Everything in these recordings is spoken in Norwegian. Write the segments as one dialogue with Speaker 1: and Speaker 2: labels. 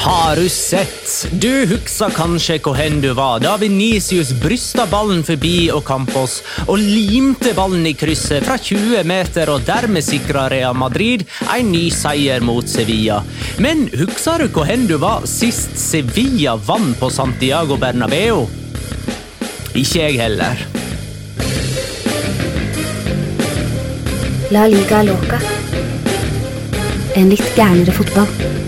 Speaker 1: Har du sett? Du husker kanskje hvor hen du var da Venicius brysta ballen forbi Ocampos og limte ballen i krysset fra 20 meter og dermed sikra Real Madrid en ny seier mot Sevilla. Men husker du hvor hen du var sist Sevilla vant på Santiago Bernabeu? Ikke jeg heller.
Speaker 2: La liga loca. En litt gærnere fotball.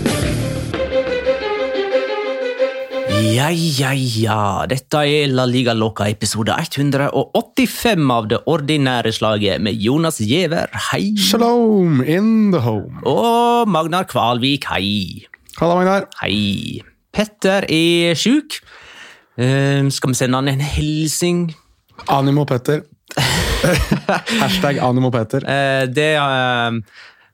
Speaker 1: Ja, ja, ja. Dette er La Liga Loca episode 185 av det ordinære slaget med Jonas Giæver, hei.
Speaker 3: Shalom in the home.
Speaker 1: Og Magnar Kvalvik, hei.
Speaker 3: Halla, Magnar.
Speaker 1: Hei. Petter er sjuk. Uh, skal vi sende han en hilsing?
Speaker 3: Animo Petter. Hashtag Animo Petter.
Speaker 1: Uh, det eh,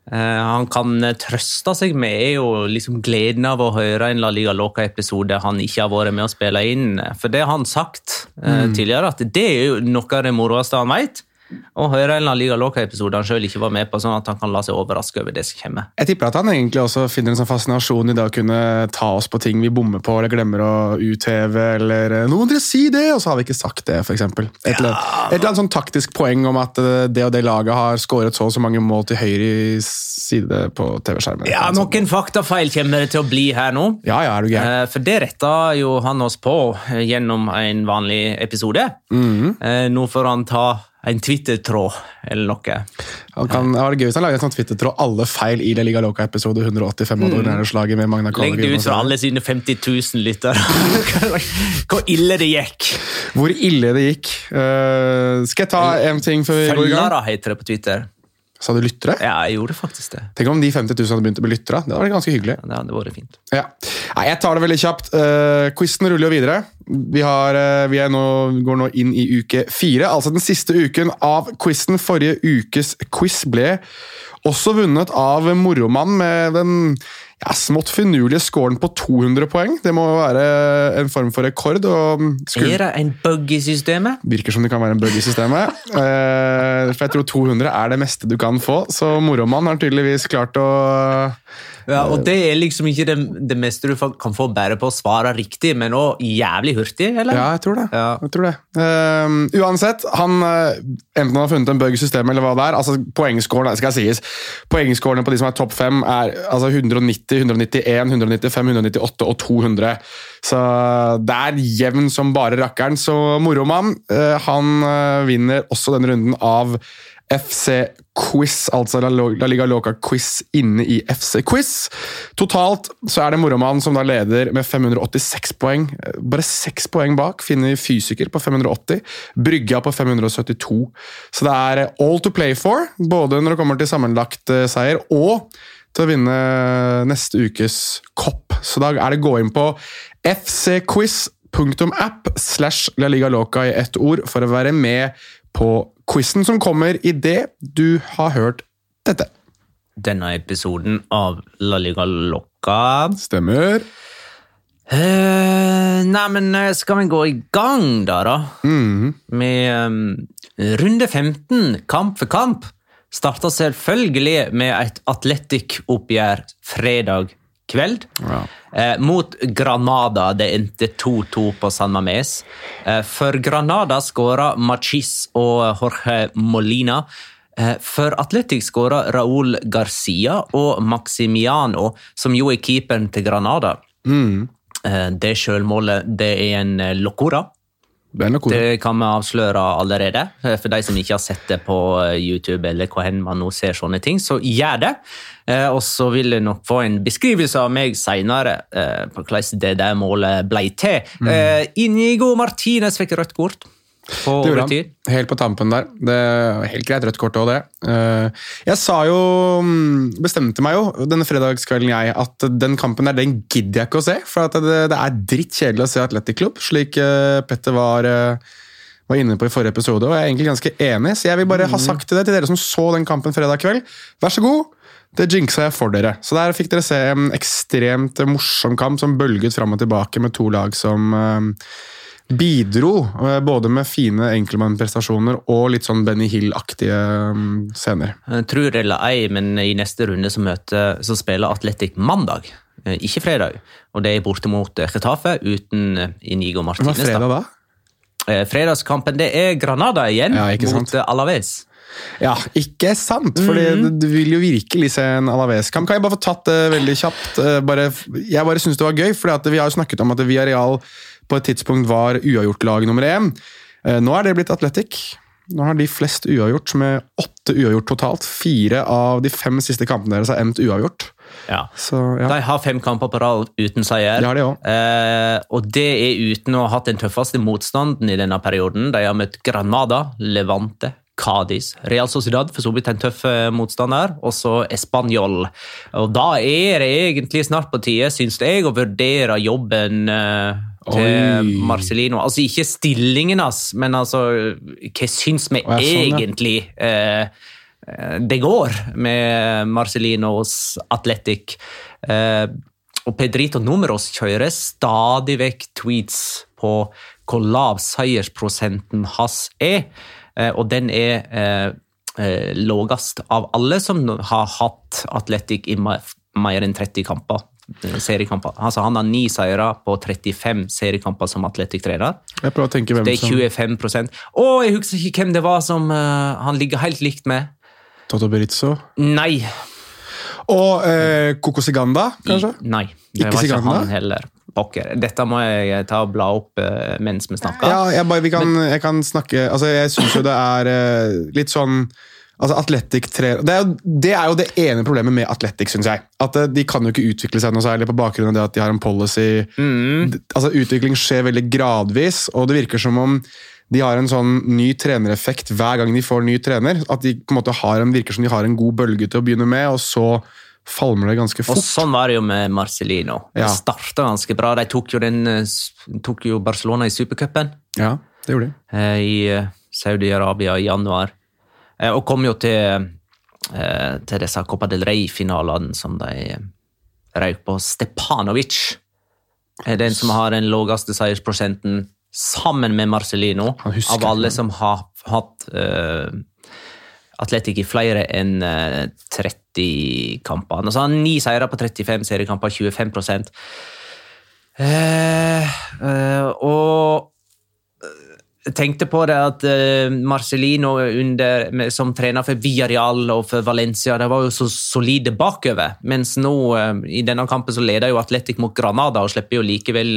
Speaker 1: han kan trøste seg med, jo liksom gleden av å høre en La Liga Loca-episode han ikke har vært med å spille inn. For det har han sagt mm. tidligere, at det er jo noe av det moroeste han vet. Å høre en Liga Loca-episode han sjøl ikke var med på, sånn at han kan la seg overraske over det som kommer.
Speaker 3: Jeg tipper at han egentlig også finner en sånn fascinasjon i det å kunne ta oss på ting vi bommer på eller glemmer å utheve, eller noen 'Nå må dere si det!' og så har vi ikke sagt det, f.eks. Et, eller annet- et eller annet sånn taktisk poeng om at eh, det og det laget har skåret så og så mange mål til høyre side på TV-skjermen.
Speaker 1: Ja, Noen faktafeil kommer det til å bli her nå.
Speaker 3: Ja, ja, er du gæren.
Speaker 1: Eh, For det retta jo han oss på eh, gjennom en vanlig episode.
Speaker 3: Mm
Speaker 1: -hmm. Nå får han ta en Twitter-tråd eller noe.
Speaker 3: Han kan, det var gøy hvis han lagde en sånn Twitter-tråd alle feil i La Liga Loca-episode 185 av ordinære slaget med Magna
Speaker 1: Legg det ut for alle sine 50 000 lyttere. Hvor ille det gikk.
Speaker 3: Hvor ille det gikk. Uh, skal jeg ta en ting før vi går i gang?
Speaker 1: Følgere heter det på Twitter.
Speaker 3: Sa du lyttere?
Speaker 1: Ja, jeg gjorde faktisk det.
Speaker 3: Tenk om de 50 000 hadde begynt å bli lyttere. Det var ganske hyggelig.
Speaker 1: Ja, Det hadde vært fint.
Speaker 3: Ja. Nei, jeg tar det veldig kjapt. Uh, Quizen ruller jo videre. Vi, har, uh, vi er nå, går nå inn i uke fire, altså den siste uken av quizen. Forrige ukes quiz ble også vunnet av Moromann med den ja, smått finurlige scoren på 200 poeng. Det må være en form for rekord. og skulle-
Speaker 1: Er det en bug i systemet?
Speaker 3: Virker som det kan være en bug i systemet. Eh, for jeg tror 200 er det meste du kan få, så moromannen har tydeligvis klart å
Speaker 1: Ja, og det er liksom ikke det, det meste du kan få bare på å svare riktig, men òg jævlig hurtig, eller?
Speaker 3: Ja, jeg tror det.
Speaker 1: Ja.
Speaker 3: Jeg tror det. Ehm, uansett, han, eh, enten han har funnet en bug i systemet eller hva det er, altså poengscoren, skal sies, poengscorene på de som er topp fem er altså 190 190, 191, 195, 198 og 200. Så det er jevn som bare rakkeren. Så Moromann eh, han eh, vinner også denne runden av FC Quiz, altså La Liga Loca Quiz inne i FC Quiz. Totalt så er det Moromann som da leder med 586 poeng. Bare seks poeng bak finner Fysiker på 580, Brygga på 572. Så det er all to play for, både når det kommer til sammenlagt eh, seier og til å vinne neste ukes kopp. Så da er det gå inn på fcquiz.app slash La Liga Loca i ett ord for å være med på quizen som kommer idet du har hørt dette.
Speaker 1: Denne episoden av La Liga Loca.
Speaker 3: Stemmer.
Speaker 1: Uh, nei, men eh, skal vi gå i gang, da? da?
Speaker 3: Mhm.
Speaker 1: Med um, runde 15, kamp for kamp. Starta selvfølgelig med et Atletic-oppgjør fredag kveld.
Speaker 3: Ja.
Speaker 1: Eh, mot Granada. Det endte 2-2 på San Mames. Eh, for Granada skåra Machis og Jorge Molina. Eh, for Atletic skåra Raúl Garcia og Maximiano, som jo er keeperen til Granada.
Speaker 3: Mm.
Speaker 1: Eh, det sjølmålet det er en eh, locora.
Speaker 3: Det
Speaker 1: kan vi avsløre allerede. Eh, For de som ikke har sett det på eh, YouTube, eller hvor man nå ser sånne ting, så gjør det. Eh, Og så vil jeg nok få en beskrivelse av meg seinere på hvordan det der målet ble til. Mm. Inigo Martinez fikk rødt kort på overtid.
Speaker 3: Helt på tampen der. Det er Helt greit rødt kort òg, det. Eh, Jeg sa jo mm, Bestemte meg jo denne fredagskvelden jeg at den kampen der, den gidder jeg ikke å se. For det, det er drittkjedelig å se Atletic Club, slik eh, Petter var, eh, var inne på i forrige episode. Og jeg er egentlig ganske enig, så jeg vil bare ha sagt det til dere som så den kampen fredag kveld. Vær så god. Det jinxa jeg for dere. Så der fikk dere se en ekstremt morsom kamp som bølget fram og tilbake med to lag som bidro eh, både med fine enkeltmannprestasjoner og litt sånn Benny Hill-aktige mm, scener.
Speaker 1: Eh, Tror det eller ei, men i neste runde så, møter, så spiller Atletic mandag, eh, ikke fredag. Og det er borte mot Getafe uten Inigo Martinez.
Speaker 3: Hva er fredag
Speaker 1: da.
Speaker 3: da?
Speaker 1: Fredagskampen det er Granada igjen
Speaker 3: Ja,
Speaker 1: mot Alaves.
Speaker 3: Ja, ikke sant? Fordi du vil jo virkelig se en Alaves-kamp. Kan jeg bare få tatt det veldig kjapt? Bare, jeg bare syns det var gøy, for vi har jo snakket om at Villarreal på et tidspunkt var uavgjort-lag nummer én. Eh, Nå er det blitt Atletic. Nå har de flest uavgjort, med åtte uavgjort totalt. Fire av de fem siste kampene deres har endt uavgjort.
Speaker 1: Ja.
Speaker 3: Så ja,
Speaker 1: De har fem kamper på rad uten seier.
Speaker 3: det har de òg.
Speaker 1: Eh, og det er uten å ha hatt den tøffeste motstanden i denne perioden. De har møtt Granada, Levante, Cádiz, Real Sociedad, for så vidt en tøff eh, motstander, og så Español. Og da er det egentlig snart på tide, syns jeg, å vurdere jobben eh, til
Speaker 3: Oi.
Speaker 1: Marcelino. Altså ikke stillingen hans, men altså hva syns vi
Speaker 3: sånn,
Speaker 1: egentlig Ja. eh, det går med Marcelinos Athletic. Eh, og Pedrito Numeros kjører stadig vekk tweets på hvor lav seiersprosenten hans er, eh, og den er eh, eh, lavest av alle som har hatt Atletic i mer enn 30 kamper. Seriekamper. Altså, han har ni seire på 35 seriekamper som Athletic-trener.
Speaker 3: Jeg prøver å tenke hvem
Speaker 1: Det er 25% Å, jeg husker ikke hvem det var som uh, han ligger helt likt med.
Speaker 3: Toto Berizzo.
Speaker 1: Nei.
Speaker 3: Og eh, Coco Siganda, kanskje?
Speaker 1: Nei, det
Speaker 3: Ikke
Speaker 1: var ikke
Speaker 3: Siganda?
Speaker 1: han heller. Pokker. Dette må jeg ta og bla opp eh, mens vi snakker.
Speaker 3: Ja, jeg, bare, vi kan, jeg kan snakke altså Jeg syns jo det er eh, litt sånn altså Atletic tre, det, er jo, det er jo det ene problemet med Atletic, syns jeg. At eh, De kan jo ikke utvikle seg noe særlig på bakgrunn av det at de har en policy.
Speaker 1: Mm.
Speaker 3: Altså Utvikling skjer veldig gradvis, og det virker som om de har en sånn ny trenereffekt hver gang de får ny trener. At de på en måte har en, virker som de har en god bølge til å begynne med, og så falmer det ganske fort.
Speaker 1: Og sånn var det jo med Marcelino. Det
Speaker 3: Ja.
Speaker 1: starta ganske bra. De tok jo, den, eh, tok jo Barcelona i supercupen
Speaker 3: Ja, det gjorde de.
Speaker 1: eh, i Saudi-Arabia i januar. Eh, og kom jo til, eh, til disse Copa del Rey-finalene som de eh, røyk på. Stepanovic er den som har den laveste seiersprosenten sammen med Marcelino. Av alle som har hatt uh, Atletic i flere enn eh, 30 kamper. Altså, han har ni seire på 35 seriekamper, 25 uh, uh, Og eh, tenkte på det at eh, Marcelino under, som trener for Villarreal og for Valencia, de var jo så solide bakover. Mens nå eh, i denne kampen så leder jo Atletic mot Granada og slipper jo likevel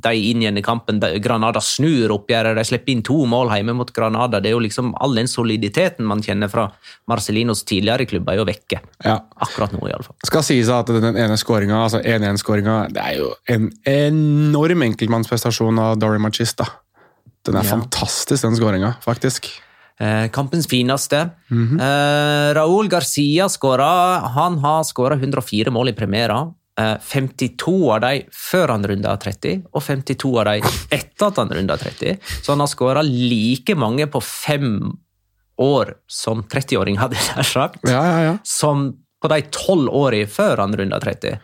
Speaker 1: de inn igjen i kampen. Granada snur oppgjøret, de slipper inn to mål hjemme mot Granada. Det er jo liksom All den soliditeten man kjenner fra Marcelinos tidligere klubber, er jo vekke.
Speaker 3: Ja.
Speaker 1: Akkurat nå, iallfall.
Speaker 3: Skal sies at den ene skåringa, altså 1-1-skåringa, det er jo en enorm enkeltmannsprestasjon av Dory Machista. Den er
Speaker 1: Ja.
Speaker 3: fantastisk, den skåringa, faktisk.
Speaker 1: Eh, kampens fineste. eh, Raúl Garcia skåra. Han har skåra 104 mål i premiera. Eh, 52 av dem før han runda 30, og 52 av dem etter at han runda 30. Så han har skåra like mange på fem år som 30-åring, hadde jeg nær sagt,
Speaker 3: Ja, ja, ja.
Speaker 1: som på de tolv åra før han runda 30.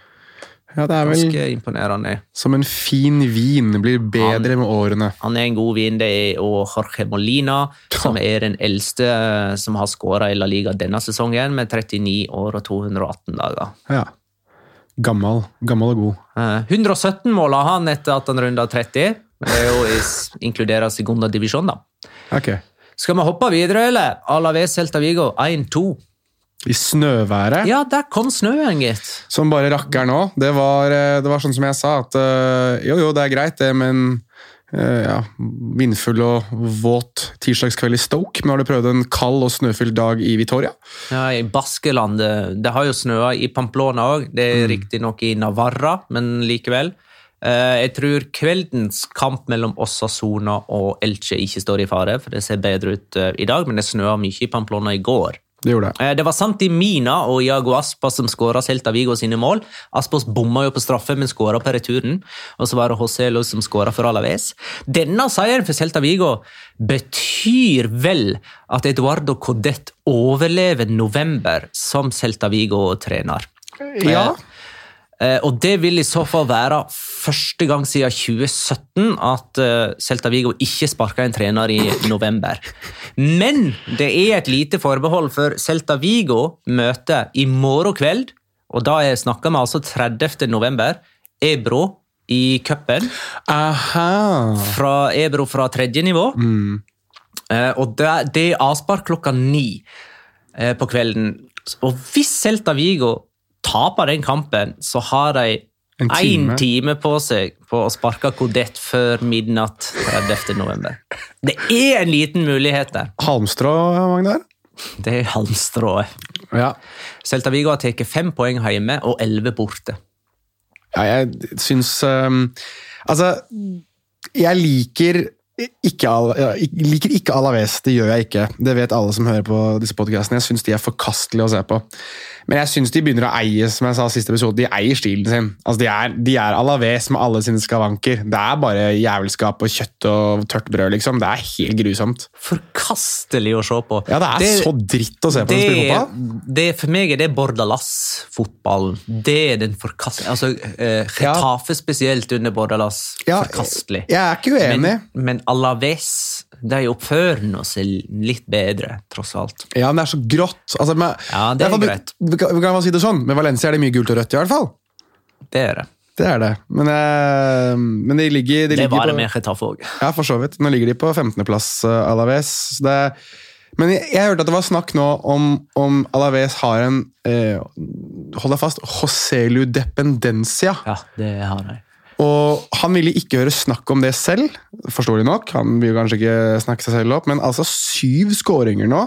Speaker 3: ja det er vel
Speaker 1: Ganske imponerende.
Speaker 3: som en fin vin. Blir bedre med årene.
Speaker 1: Han er en god vin, det er og Jorge Molina, som er den eldste eh, som har skåra i La Liga denne sesongen, med 39 år og 218 dager.
Speaker 3: Ja. Gammel, gammel og god.
Speaker 1: Eh, 117 mål har han etter at han runda 30, men det er jo i- inkluderer segunda divisjon, da.
Speaker 3: Okay.
Speaker 1: Skal vi hoppe videre, eller? Alaves Celta Vigo 1-2.
Speaker 3: I snøværet,
Speaker 1: Ja, der kom snøen, gitt.
Speaker 3: som bare rakker nå. Det var, eh, det var sånn som jeg sa, at eh, jo, jo, det er greit, det, men eh, ja, vindfull og våt tirsdagskveld i Stoke. Men har du prøvd en kald og snøfylt dag i Vitoria?
Speaker 1: Ja, I Baskeland Det har jo snøa i Pamplona òg. Det er riktignok i Navarra, men likevel. Jeg tror kveldens kamp mellom Osasona og Elche ikke står i fare, for det ser bedre ut i dag, men det snøa mye i Pamplona i går.
Speaker 3: Det gjorde det.
Speaker 1: Eh, Det var Santi Mina og Iago Aspas som skåra Celta Vigo sine mål. Aspas bomma jo på straffe, men skåra på returen. Og så var det Joselo som skåra for Alaves. Denne seieren for Celta Vigo betyr vel at Eduardo Codet overlever november som Celta Vigo-trener.
Speaker 3: Ja.
Speaker 1: Eh, Og det vil i så fall være første gang siden 2017 at eh, Celta Vigo ikke sparka en trener i november. Men det er et lite forbehold, for Celta Vigo møter i morgen kveld, og da er- snakker vi altså 30. november, Ebro i cupen. Fra Ebro fra tredje nivå. Mm. og det, det er avspark klokka ni eh, på kvelden. Og hvis Celta Vigo taper den kampen, så har de én
Speaker 3: time.
Speaker 1: time. på seg på å sparke Kodett før midnatt 30. november. Det er en liten mulighet der.
Speaker 3: Halmstrå, Magnar?
Speaker 1: Det er halmstrået.
Speaker 3: Ja.
Speaker 1: Celta Vigo har tatt fem poeng hjemme og elleve borte.
Speaker 3: ja, jeg syns um, Altså, jeg liker ikke, jeg liker ikke Alaves, det gjør jeg ikke. Det vet alle som hører på disse podcastene. Jeg syns de er forkastelige å se på. Men jeg syns de begynner å eie som jeg sa siste episode, de eier stilen sin. Altså, de, er, de er Alaves med alle sine skavanker. Det er bare jævelskap og kjøtt og tørt brød, liksom. Det er helt grusomt.
Speaker 1: Forkastelig å se på.
Speaker 3: Ja, det er så dritt å se på dem spille
Speaker 1: det,
Speaker 3: fotball.
Speaker 1: det, for meg er det Bordalas-fotballen. Det er den forkastelige Altså, eh, Getafe spesielt under Bordalas.
Speaker 3: Ja,
Speaker 1: forkastelig.
Speaker 3: Jeg er ikke uenig.
Speaker 1: Men, men Alaves de oppfører seg litt bedre, tross alt.
Speaker 3: Ja, men det er så grått. Altså, med,
Speaker 1: Ja, det er greit.
Speaker 3: Kan, man si det sånn, Med Valencia er det mye gult og rødt, i hvert fall.
Speaker 1: Det er det.
Speaker 3: Det er det. Men, eh, men de ligger, de
Speaker 1: Det var det med Getafe òg.
Speaker 3: Ja, for så vidt. Nå ligger de på 15.-plass, uh, Alaves. Så Det, men jeg, jeg hørte at det var snakk nå om, om Alaves har en eh, Hold deg fast Joselu Dependencia.
Speaker 1: Ja, det har de.
Speaker 3: Og han ville ikke høre snakk om det selv, forståelig nok. Han vil kanskje ikke snakke seg selv opp, men altså syv skåringer nå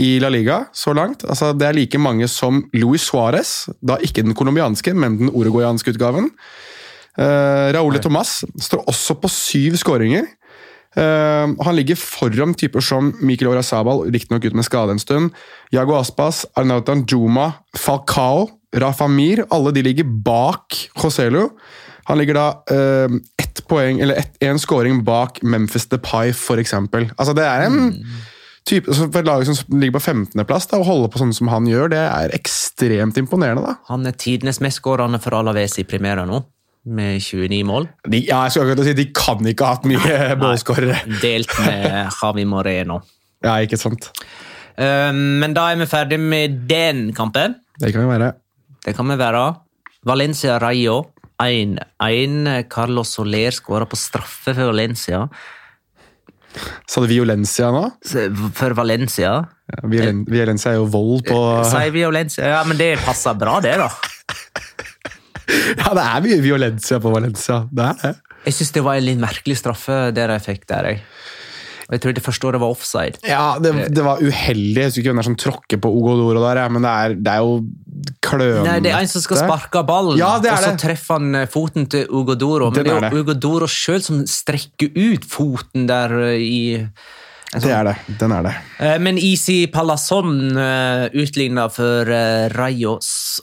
Speaker 3: i La Liga så langt. Altså, det er like mange som Luis Suárez, da ikke den colombianske, men den uruguayanske utgaven. Uh, Raúl Tomàs står også på syv skåringer. Uh, han ligger foran typer som Mikkel Orazabal, riktignok ute med skade en stund. Jago Aspas, Arnautan Juma, Falcao, Rafa Mir. Alle de ligger bak Joselu. Han ligger da uh, ett poeng, eller ett, en scoring bak Memphis Depay, eksempel. Altså, det er en type, altså, For et lag som ligger på 15.-plass, å holde på sånn som han gjør, det er ekstremt imponerende. da.
Speaker 1: Han er tidenes mestskårende for Alaves i Primera nå, med 29 mål.
Speaker 3: De, ja, jeg skal akkurat si, de kan ikke ha hatt mye målskårere.
Speaker 1: Delt med Javi Moreno.
Speaker 3: Ja, ikke sant?
Speaker 1: Um, Men da er vi ferdig med den kampen.
Speaker 3: Det kan vi være.
Speaker 1: Det kan vi være. Valencia Rayo 1-1. Carlos Soler skåra på straffe for Valencia.
Speaker 3: Sa du Violencia nå?
Speaker 1: For Valencia.
Speaker 3: Ja, Violen Violencia er jo vold på
Speaker 1: Sier Violencia. Ja, men det passer bra, det, da.
Speaker 3: Ja, det er mye Violencia på Valencia. Det er det.
Speaker 1: Jeg syns det var en litt merkelig straffe der jeg fikk der, jeg. Og jeg tror det første året var offside.
Speaker 3: Ja, det, det var uheldig. Jeg husker ikke hvem det er som tråkker på Ogodoro der, men det er, det er jo klønete.
Speaker 1: Nei, Det er en som skal sparke ballen,
Speaker 3: Ja, det
Speaker 1: og så treffer han eh, foten til Ogodoro. Men det er jo Ogodoro sjøl som strekker ut foten der eh, i Sånn.
Speaker 3: Det er det. Den er det.
Speaker 1: Eh, Men Easy Palazón utligna for uh, Rayo.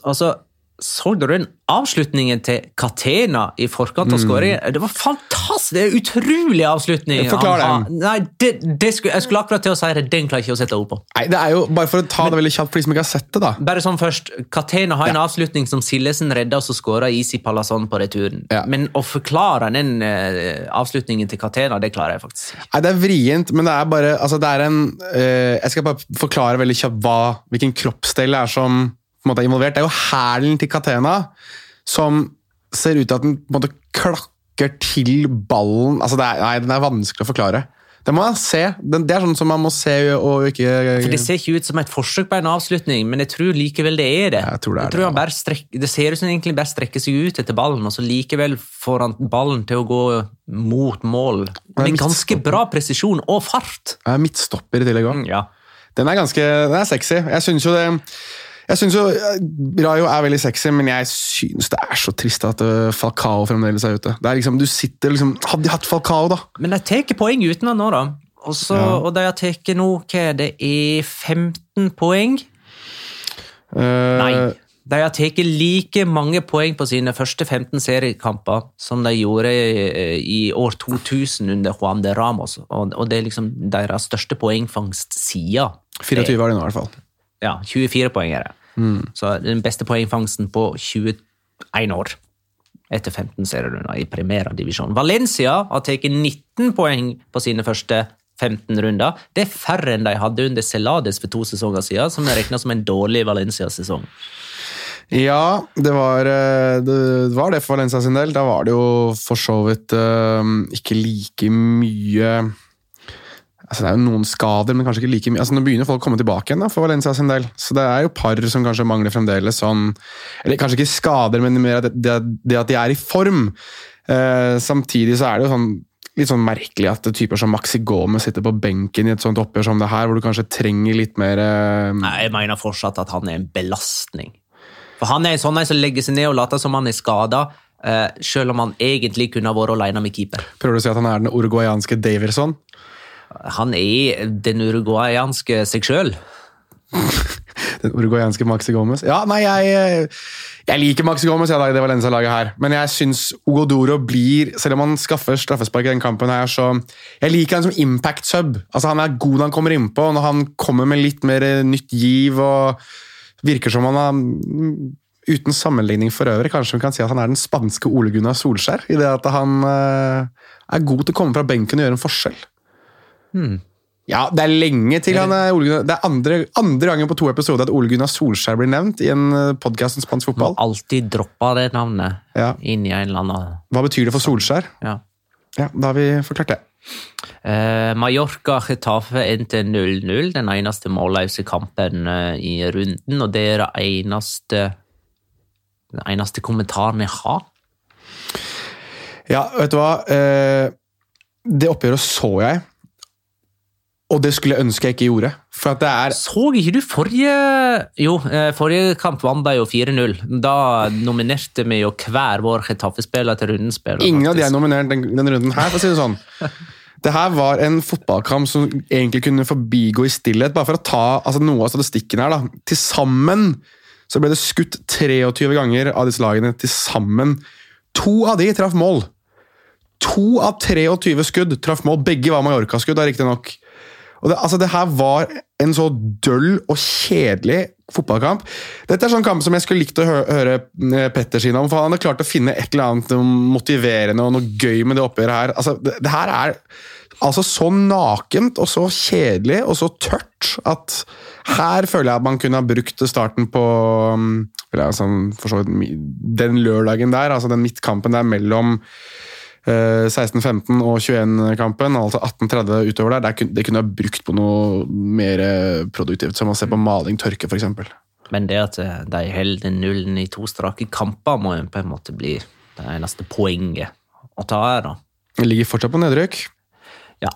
Speaker 1: Altså, så du den avslutningen til Katena i forkant
Speaker 3: Mm.
Speaker 1: av skåringen? Det var fantastisk! Det er utrolig avslutning.
Speaker 3: Forklar den.
Speaker 1: Nei, det, det skulle, Jeg skulle akkurat til å si det. Den klarer jeg ikke å sette ord på.
Speaker 3: Nei, det er jo, Bare for å ta det veldig kjapt for de som ikke har sett det, da.
Speaker 1: Bare sånn først, Katena har en avslutning som Sildesen redda, og så skåra Isi Palazon på returen.
Speaker 3: Ja.
Speaker 1: Men å forklare den uh, avslutningen til Katena, det klarer jeg faktisk ikke.
Speaker 3: Nei, Det er vrient, men det er bare altså det er en, uh, Jeg skal bare forklare veldig kjapt hva, hvilken kroppsdel det er som måte er involvert. Det er jo hælen til Catena som ser ut til at den på en måte klakker til ballen. Altså det er, nei, Den er vanskelig å forklare. Det må man se. Det er sånn som man må se og ikke
Speaker 1: For Det ser ikke ut som et forsøk på en avslutning, men jeg tror likevel det er det.
Speaker 3: Jeg tror det er det,
Speaker 1: han bare strekk, det ser ut som han egentlig bare strekker seg ut etter ballen, og så likevel får han ballen til å gå mot mål. Med ganske bra presisjon og fart.
Speaker 3: Jeg er midtstopper i tillegg òg.
Speaker 1: Ja.
Speaker 3: Den er ganske den er sexy. Jeg syns jo det jeg synes jo eh, Rayo er veldig sexy, men jeg syns det er så trist at eh, Falcao fremdeles er ute. Det er liksom, du sitter liksom, Hadde de hatt Falcao, da?
Speaker 1: Men de tar poeng uten han nå, da. Og, så,
Speaker 3: Ja.
Speaker 1: og de har tatt nå hva er det er 15 poeng.
Speaker 3: Uh,
Speaker 1: Nei. De har tatt like mange poeng på sine første 15 seriekamper som de gjorde i, i år 2000 under Juan de Ramos. Og, og det er liksom deres største poengfangst siden.
Speaker 3: 24 var det nå, i hvert fall.
Speaker 1: Ja, 24 poeng er det. Så den beste poengfangsten på 21 år. Etter 15 serierunder i Primera divisjon. Valencia har tatt 19 poeng på sine første 15 runder. Det er færre enn de hadde under Celades for to sesonger siden, som er regna som en dårlig Valencia-sesong.
Speaker 3: Ja, det var, eh, det var det for Valencia sin del. Da var det jo for så vidt eh, ikke like mye altså Det er jo noen skader, men kanskje ikke like mye. Altså Nå begynner folk å komme tilbake igjen da, for Valencia sin del. Så det er jo par som kanskje mangler fremdeles sånn Eller kanskje ikke skader, men mer det, det, det at de er i form. Eh, samtidig så er det jo sånn litt sånn merkelig at typer som Maxi Gomez sitter på benken i et sånt oppgjør som det her, hvor du kanskje trenger litt mer eh,
Speaker 1: Nei, Jeg mener fortsatt at han er en belastning. For Han er en sånn en som legger seg ned og later som han er skada, Uh, selv om han egentlig kunne vært alene med keeper.
Speaker 3: Prøver du å si at han er den uruguayanske Daverson?
Speaker 1: Han er den uruguayanske seg sjøl.
Speaker 3: Den uruguayanske Maxi Gomez. Ja, nei, jeg, jeg liker Maxi Gomez jeg, da, det Valencia-laget her, men jeg syns Ogodoro blir Selv om han skaffer straffespark i den kampen, her, så Jeg liker han som impact sub. Altså, han er god når han kommer innpå, og når han kommer med litt mer eh, nytt giv og Virker som han har mm, Uten sammenligning for øvrig, kanskje vi kan si at han er den spanske Ole Gunnar Solskjær, i det at han eh, er god til å komme fra benken og gjøre en forskjell. Ja, det er lenge til han er Ole Gunnar. Det er andre, andre gangen på to episoder at Ole Gunnar Solskjær blir nevnt i en podkast om spansk
Speaker 1: Må
Speaker 3: fotball.
Speaker 1: alltid droppa det navnet
Speaker 3: Ja.
Speaker 1: inn i en eller annen
Speaker 3: Hva betyr det for Solskjær?
Speaker 1: ja.
Speaker 3: Ja, Da har vi forklart det.
Speaker 1: Eh, Mallorca Getafe endte 0-0, den eneste målløse kampen eh, i runden, og det er det eneste den eneste kommentaren jeg har.
Speaker 3: Ja, vet du hva? Eh, det oppgjøret så jeg, og det skulle jeg ønske jeg ikke gjorde. For at det er
Speaker 1: Så ikke du forrige Jo, eh, forrige kamp vant de jo 4-0. Da nominerte vi jo hver vår Getafe-spiller til rundens spiller.
Speaker 3: Ingen av de er nominert den, den runden her, for å si det sånn. Det her var en fotballkamp som egentlig kunne forbigå i stillhet. Bare for å ta altså, noe av statistikken her. da. Til sammen så ble det skutt 23 ganger av disse lagene. Til sammen. To av de traff mål. To av 23 skudd traff mål. Begge var Mallorca-skudd, riktignok. Og det, altså, det her var en så døll og kjedelig fotballkamp. Dette er sånn kamp som jeg skulle likt å høre, høre eh, Petter si noe om, for han hadde klart å finne et eller annet motiverende og noe gøy med det oppgjøret her. Altså, det, det her er altså så nakent og så kjedelig og så tørt at her føler jeg at man kunne ha brukt starten på um, eller, altså, den lørdagen der, altså den midtkampen der mellom 16-15 og 21-kampen, altså 18-30 utover der, der det kunne jeg brukt på noe mer eh, produktivt, som å se på maling tørke, f.eks.
Speaker 1: Men det at eh, de holder nullen i to strake kamper, må jo på en måte bli det eneste poenget å ta her, da.
Speaker 3: Ligger fortsatt på nedrykk.
Speaker 1: Ja,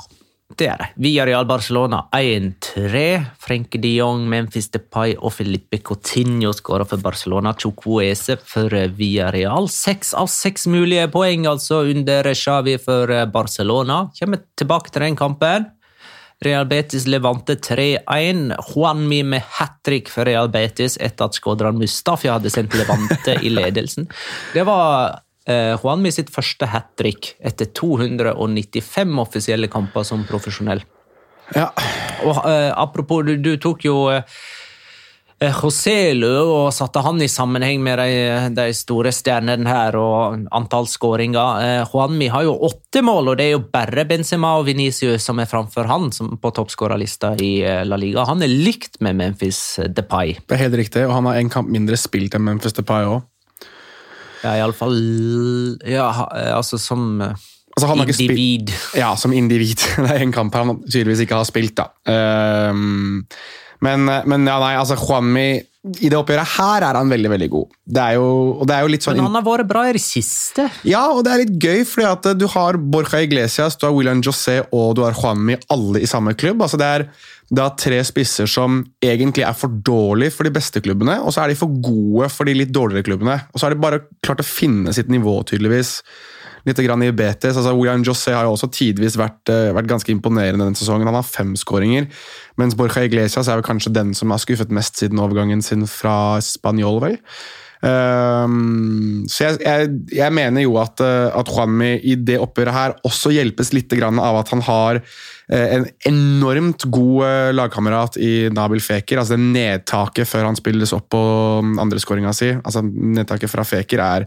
Speaker 1: det er det. Villarreal Barcelona 1-3. Frenke de Jong, Memphis Depay og Filipe Coutinho skåra for Barcelona. Chukwueze for Villarreal. Seks av seks mulige poeng altså under Xavi for Barcelona. Kommer tilbake til den kampen. Real Betis Levante 3-1. Juanmi med hat trick for Real Betis etter at skåderen Mustafi hadde sendt Levante i ledelsen. Det var eh, Juanmi sitt første hat trick etter 295 offisielle kamper som profesjonell.
Speaker 3: Ja.
Speaker 1: Og eh, Apropos, du, du tok jo eh, eh, Joselu og satte han i sammenheng med de, de store stjernene her og antall skåringer. Eh, Juanmi har jo åtte mål, og det er jo bare Benzema og Venicius som er framfor han som på toppskårerlista i eh, La Liga. Han er likt med Memphis Depay.
Speaker 3: Det er helt riktig, og han har en kamp mindre spilt enn Memphis Depay òg.
Speaker 1: Ja, iallfall ja, eh, altså som eh,
Speaker 3: Altså, han har ikke spilt-
Speaker 1: individ.
Speaker 3: Ja, som individ. Det er en kamp han tydeligvis ikke har spilt, da. Um, men, men ja, nei, altså Juanmi I det oppgjøret her er han veldig, veldig god. Det er jo, og det er jo litt sånn
Speaker 1: Men han har vært bra i det siste.
Speaker 3: Ja, og det er litt gøy, fordi at du har Borja Iglesias, du har William José og du har Juanmi alle i samme klubb. Altså det er, det er tre spisser som egentlig er for dårlige for de beste klubbene, og så er de for gode for de litt dårligere klubbene. Og så har de bare klart å finne sitt nivå, tydeligvis. Litt grann i Betis. Altså William José har jo også tidvis vært, eh, vært ganske imponerende denne sesongen. Han har fem skåringer, mens Borja Iglesias er vel kanskje den som har skuffet mest siden overgangen sin fra Spanjol, vel. Ehm, så jeg, jeg, jeg mener jo at, eh, at Juanmi i det oppgjøret her også hjelpes litt av at han har eh, en enormt god eh, lagkamerat i Nabil Feker. altså det Nedtaket før han spilles opp på andreskåringa si, altså nedtaket fra Feker, er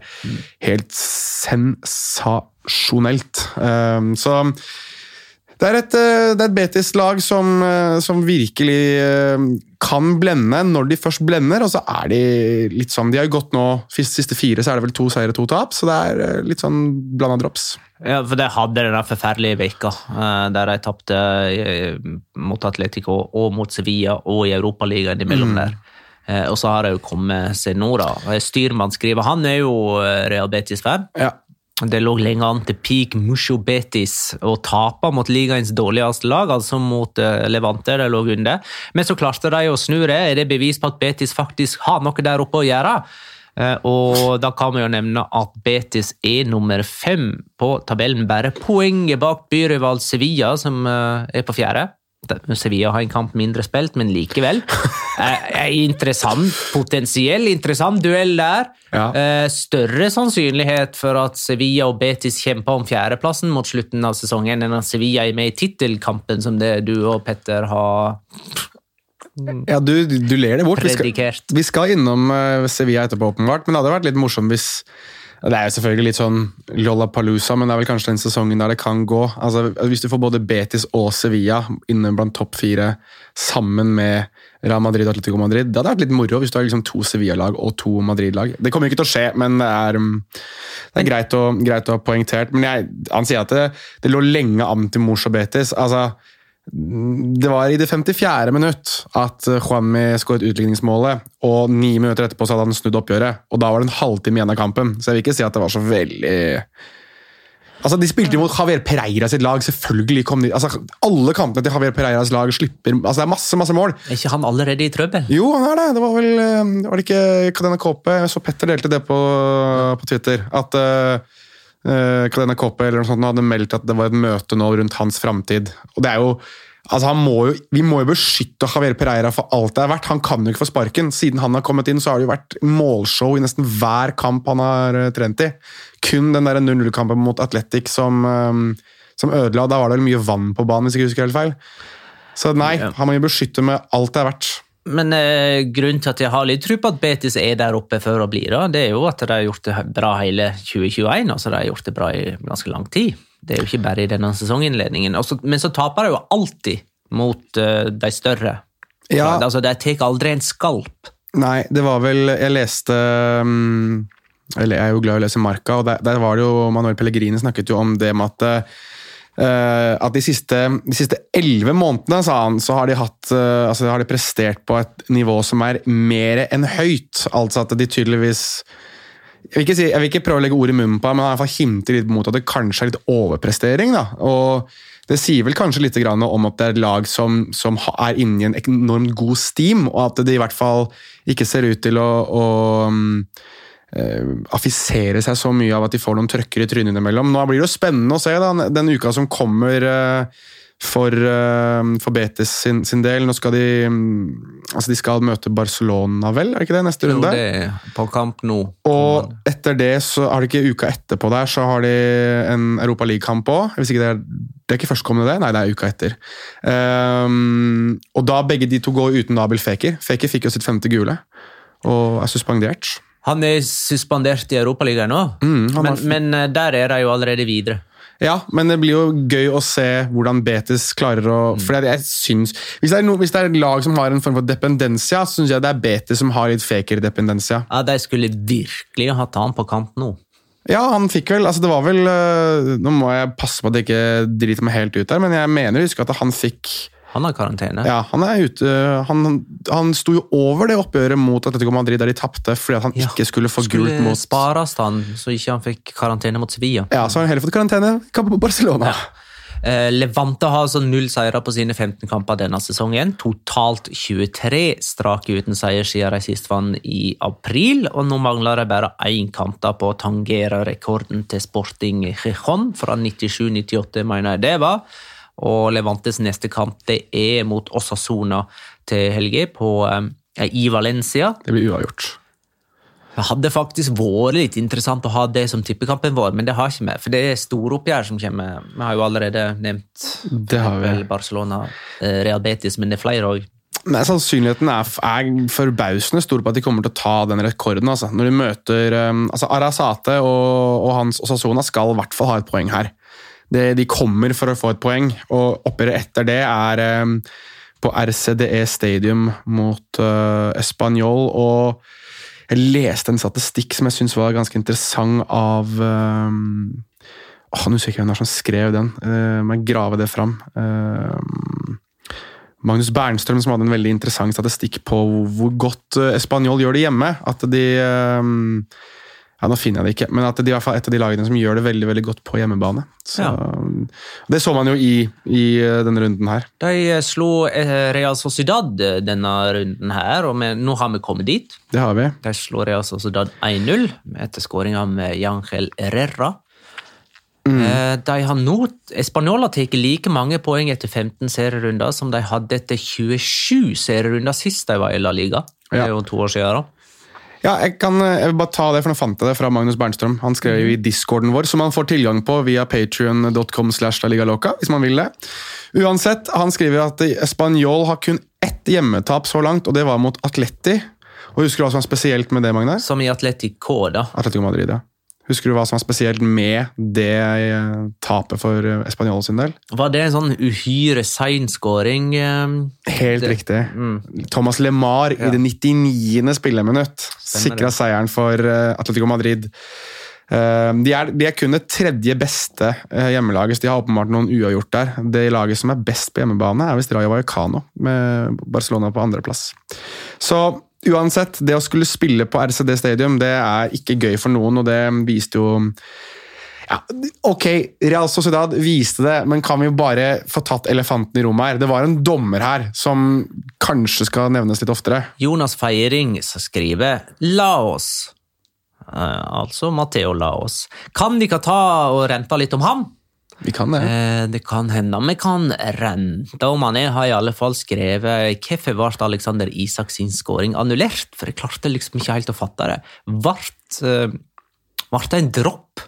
Speaker 3: helt sensasjonelt. Ehm, så det er et, eh, et Betis-lag som, eh, som virkelig eh, kan blende når de først blender, og så er de litt sånn De har jo gått nå, siste fire så er det vel to seire, to tap, så det er litt sånn blanda drops.
Speaker 1: Ja, for det hadde den der forferdelige veka der de tapte mot Atletico og mot Sevilla og i Europaligaen imellom der. Eh, Og så har de jo kommet seg nå, da. Styrmann skriver Han er jo Real Betis-fan.
Speaker 3: Ja.
Speaker 1: Det lå lenge an til peak Musho Betis og Tapa mot ligaens dårligste lag, altså mot eh, Levante. De lå under. Men så klarte de å snu det. Er det bevis på at Betis faktisk har noe der oppe å gjøre? Eh, Og da kan vi jo nevne at Betis er nummer fem på tabellen, bare poenget bak byrival Sevilla, som eh, er på fjerde. Sevilla har en kamp mindre spilt, men likevel. Eh, eh, interessant, potensiell interessant duell der.
Speaker 3: Ja.
Speaker 1: Eh, Større sannsynlighet for at Sevilla og Betis kjemper om fjerdeplassen mot slutten av sesongen enn at Sevilla er med i tittelkampen, som det du og Petter har
Speaker 3: Ja, du, du ler det bort. Vi skal, vi skal innom eh, Sevilla etterpå, åpenbart, men det hadde vært litt morsomt hvis Det er jo selvfølgelig litt sånn Lollapalooza, men det er vel kanskje den sesongen der det kan gå. Altså, Hvis du får både Betis og Sevilla inne blant topp fire sammen med Real Madrid og Atletico Madrid, det hadde vært litt moro hvis du har liksom to Sevilla-lag og to Madrid-lag. Det kommer ikke til å skje, men det er, um, det er greit, å, greit å ha poengtert. Men jeg, han sier at det, det lå lenge an til Mors og Betis. altså det var i det 54. minutt at Juanmi skåret utligningsmålet, og ni minutter etterpå så hadde han snudd oppgjøret. Og da var det en halvtime igjen av kampen, så jeg vil ikke si at det var så veldig Altså, De spilte mot Javier Pereira sitt lag. selvfølgelig kom de, altså Alle kampene til Javier Pereiras lag slipper altså Det er masse masse mål.
Speaker 1: Er ikke han allerede i trøbbel?
Speaker 3: Jo, han er det. Det var vel det Var det ikke Kadena Kåpe? Jeg så Petter delte det på, på Twitter. At uh, Kadena Koppe eller noe sånt hadde meldt at det var et møte nå rundt hans framtid. Og det er jo Altså, må jo, vi må jo beskytte Javier Pereira for alt det er verdt. Han kan jo ikke få sparken. Siden han har kommet inn, så har det jo vært målshow i nesten hver kamp han har eh, trent i. Kun den der 0-0-kampen mot Atletic som, eh, som ødela. Da var det vel mye vann på banen, hvis jeg ikke husker helt feil. Så nei, han må jo beskytte med alt det er verdt.
Speaker 1: Men eh, grunnen til at jeg har litt tro på at Betis er der oppe før å bli, da, det er jo at de har gjort det bra hele 2021. altså De har gjort det bra i ganske lang tid. Det er jo ikke bare i denne sesonginnledningen. Også, men så taper de jo alltid mot uh, de større.
Speaker 3: Ja.
Speaker 1: Altså, De tar aldri en skalp.
Speaker 3: Nei, det var vel Jeg leste um, Eller jeg er jo glad i å lese Marka, og der, der var det jo Manuel Pellegrini snakket jo om det med at eh, at de siste de siste elleve månedene sa han, så har de, hatt, eh, altså har de prestert på et nivå som er mer enn høyt. Altså at de tydeligvis jeg vil, si, jeg vil ikke prøve å legge ord i munnen på men han hinter litt mot at det kanskje er litt overprestering. da, og Det sier vel kanskje litt om at det er et lag som, som er inne i en enormt god steam, og at de i hvert fall ikke ser ut til å, å eh, affisere seg så mye av at de får noen trøkker i trynet innimellom. Nå blir det jo spennende å se da, den uka som kommer eh, for, eh, for Betis sin, sin del. Nå skal de mm, altså de skal møte Barcelona, vel? Er det ikke det? Neste
Speaker 1: Jo,
Speaker 3: runde?
Speaker 1: det er på kamp nå.
Speaker 3: Og etter det, så har de ikke uka etterpå der, så har de en Europa League-kamp òg. Hvis ikke det er det er ikke førstkommende, det? Nei, det er uka etter. Um, og da begge de to går uten Nabil Feker. Feker fikk jo sitt femte gule, og er suspendert.
Speaker 1: Han er suspendert i Europaligaen nå,
Speaker 3: Mm,
Speaker 1: men, men eh, der er de jo allerede videre.
Speaker 3: Ja, men det blir jo gøy å se hvordan Betis klarer å For jeg, jeg syns hvis det, er no, hvis det er et lag som har en form for dependensia, så syns jeg det er Betis som har litt fakere dependensia.
Speaker 1: Ja, De skulle virkelig hatt han på kant nå.
Speaker 3: Ja, han fikk vel altså det var vel, øh, Nå må jeg passe på at jeg ikke driter meg helt ut der, men jeg mener å huske at han fikk
Speaker 1: Han har karantene.
Speaker 3: Ja, han er ute Han, han sto jo over det oppgjøret mot Atletico Madrid der de tapte fordi han
Speaker 1: Ja,
Speaker 3: ikke skulle få
Speaker 1: Skulle
Speaker 3: gult mot
Speaker 1: spares han, så ikke han fikk karantene mot Sevilla.
Speaker 3: Ja, så har han heller fått karantene. På Barcelona.
Speaker 1: Eh, Levante har altså null seire på sine 15 kamper denne sesongen. Totalt 23 strake uten seier siden de sist vant i april. Og nå mangler de bare én kamp på å tangere rekorden til Sporting Gijon fra 97-98, mener jeg det var. Og Levantes neste kamp det er mot Osasona til helga på, eh, i Valencia.
Speaker 3: Det blir uavgjort.
Speaker 1: Det hadde faktisk vært litt interessant å ha det som tippekampen vår, men det har ikke vi. For det er storoppgjør som kommer. Vi har jo allerede nevnt
Speaker 3: Det har vi.
Speaker 1: Barcelona, eh, Real Betis, men det er flere òg.
Speaker 3: Nei, Sannsynligheten er, er forbausende stor på at de kommer til å ta den rekorden. Altså. Når de møter um, altså Arasate og, og hans Osasona skal i hvert fall ha et poeng her. Det, de kommer for å få et poeng, og oppgjøret etter det er um, på RCDE Stadium mot uh, Español. Og jeg leste en statistikk som jeg syns var ganske interessant av um, åh, Nå husker jeg ikke hvem som skrev den. Uh, må jeg grave det fram. Uh, Magnus Bernstrøm som hadde en veldig interessant statistikk på hvor godt uh, Español gjør det hjemme. At de eh, ja, Nå finner jeg det ikke, men at de er et av de lagene som gjør det veldig veldig godt på hjemmebane. Så, Det så man jo i, i eh, denne runden her.
Speaker 1: De eh, slo eh, Real Sociedad denne runden her, og vi, nå har vi kommet dit.
Speaker 3: Det har vi.
Speaker 1: De slo Real Sociedad 1-0 etter skåringa med Jangel Herrera. Mm. De har nå, Español har tatt like mange poeng etter 15 serierunder som de hadde etter 27 serierunder sist de var i La Liga. Det er jo to år siden. da.
Speaker 3: Ja, jeg kan eh, jeg vil bare ta det, for nå fant jeg det fra Magnus Bernstrøm. Han skrev jo i discorden vår, som man får tilgang på via patrion.com slash La hvis man vil det. Uansett, han skriver at Spanjol har kun ett hjemmetap så langt, og det var mot Atleti. Og Husker du hva som var spesielt med det, Magne?
Speaker 1: Som i Atletico, da.
Speaker 3: Atletico Madrid, ja. Husker du hva som var spesielt med det eh, tapet for eh, Español sin del?
Speaker 1: Var det en sånn uhyre sein skåring? eh,
Speaker 3: Helt
Speaker 1: Det-
Speaker 3: riktig. Thomas LeMar i det 99. spilleminutt sikra seieren for Atletico Madrid. De er, de er kun det tredje beste hjemmelaget, så de har åpenbart noen uavgjort der. Det laget som er best på hjemmebane, er visst Rayo Vallecano, med Barcelona på andreplass. Så uansett, det å skulle spille på RCD Stadium det er ikke gøy for noen, og det viste jo ja, ok, Real Sociedad viste det, men kan vi bare få tatt elefanten i rommet her? Det var en dommer her som kanskje skal nevnes litt oftere.
Speaker 1: Jonas Feiring skriver Laos. Eh, altså Matteo Laos. Kan de ikke ta og rente litt om ham?
Speaker 3: Vi kan det.
Speaker 1: Eh, det kan hende vi kan rente om han. Jeg har i alle fall skrevet hvorfor ble Alexander Isak sin skåring annullert? For jeg klarte liksom ikke helt å fatte det. Ble eh, det en dropp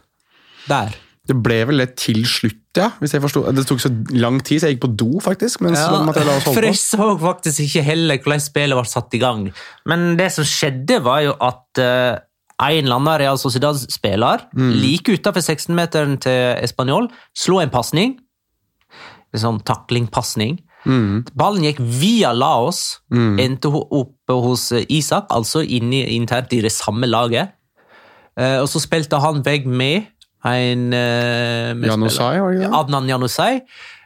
Speaker 1: der?
Speaker 3: Det ble vel det til slutt, ja. hvis jeg forstod. Det tok så lang tid, så jeg gikk på do, faktisk. mens
Speaker 1: Ja,
Speaker 3: Laos
Speaker 1: for
Speaker 3: holdt
Speaker 1: jeg
Speaker 3: på.
Speaker 1: så faktisk ikke heller hvordan spillet ble satt i gang. Men det som skjedde, var jo at eh, en eller annen Real Sociedad-spiller like utenfor 16-meteren til Español slo en pasning. En sånn taklingpasning. Ballen gikk via Laos, endte opp hos eh, Isak, altså inne, internt i det samme laget. Eh, og så spilte han vegg med en eh.
Speaker 3: Janusai, ikke?
Speaker 1: Adnan Janusai,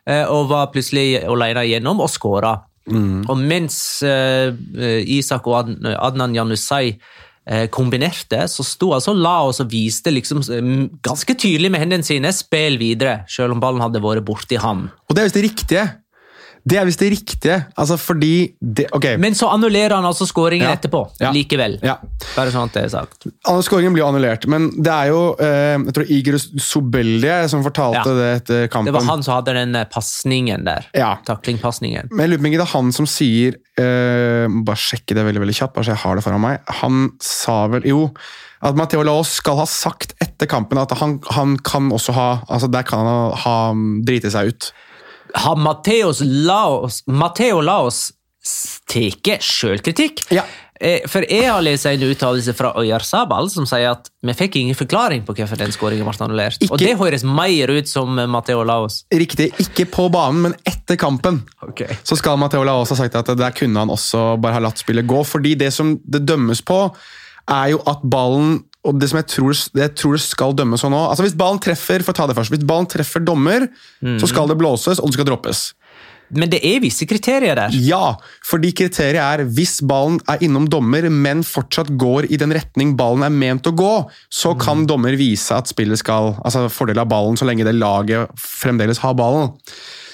Speaker 1: eh, og var plutselig alene igjennom og skåra.
Speaker 3: Mm.
Speaker 1: Og mens eh, Isak og Adnan Janusai eh, kombinerte, så sto altså Laos og viste liksom eh, ganske tydelig med hendene sine spill videre, selv om ballen hadde vært borti han.
Speaker 3: Og det er visst det riktige. Det er visst det riktige. Altså fordi det, okay.
Speaker 1: Men så annullerer han altså skåringen
Speaker 3: Ja.
Speaker 1: etterpå,
Speaker 3: Ja.
Speaker 1: likevel.
Speaker 3: Ja.
Speaker 1: Bare sånn at det er sagt.
Speaker 3: skåringen blir annullert, men det er jo eh, Jeg tror Igor Sobelje som fortalte det etter kampen.
Speaker 1: Det var han som hadde den eh, pasningen der.
Speaker 3: Ja.
Speaker 1: Taklingpasningen.
Speaker 3: Men jeg lurer på om det er han som sier eh, Bare sjekke det veldig veldig kjapt, bare så jeg har det foran meg. Han sa vel Jo, at Matteo Laos skal ha sagt etter kampen at han, han kan også ha altså Der kan han ha, ha driti seg ut.
Speaker 1: Har Mateos Laos, Matteo Laos tatt sjølkritikk?
Speaker 3: Ja.
Speaker 1: Eh, For jeg har lest en uttalelse fra Øyar Sabal som sier at vi fikk ingen forklaring på hvorfor den skåringen ble annullert.
Speaker 3: Ikke-
Speaker 1: Og det høres mer ut som Matteo Laos.
Speaker 3: Riktig, ikke på banen, men etter kampen. Så skal Matteo Laos ha sagt at der kunne han også bare ha latt spillet gå. Fordi det som det dømmes på, er jo at ballen og det som jeg tror, jeg tror det skal dømmes sånn nå altså Hvis ballen treffer for å ta det først, hvis ballen treffer dommer, så skal det blåses, og det skal droppes.
Speaker 1: Men det er visse kriterier der.
Speaker 3: Ja, fordi kriteriet er hvis ballen er innom dommer, men fortsatt går i den retning ballen er ment å gå, så kan dommer vise at spillet skal altså fordel av ballen, så lenge det laget fremdeles har ballen.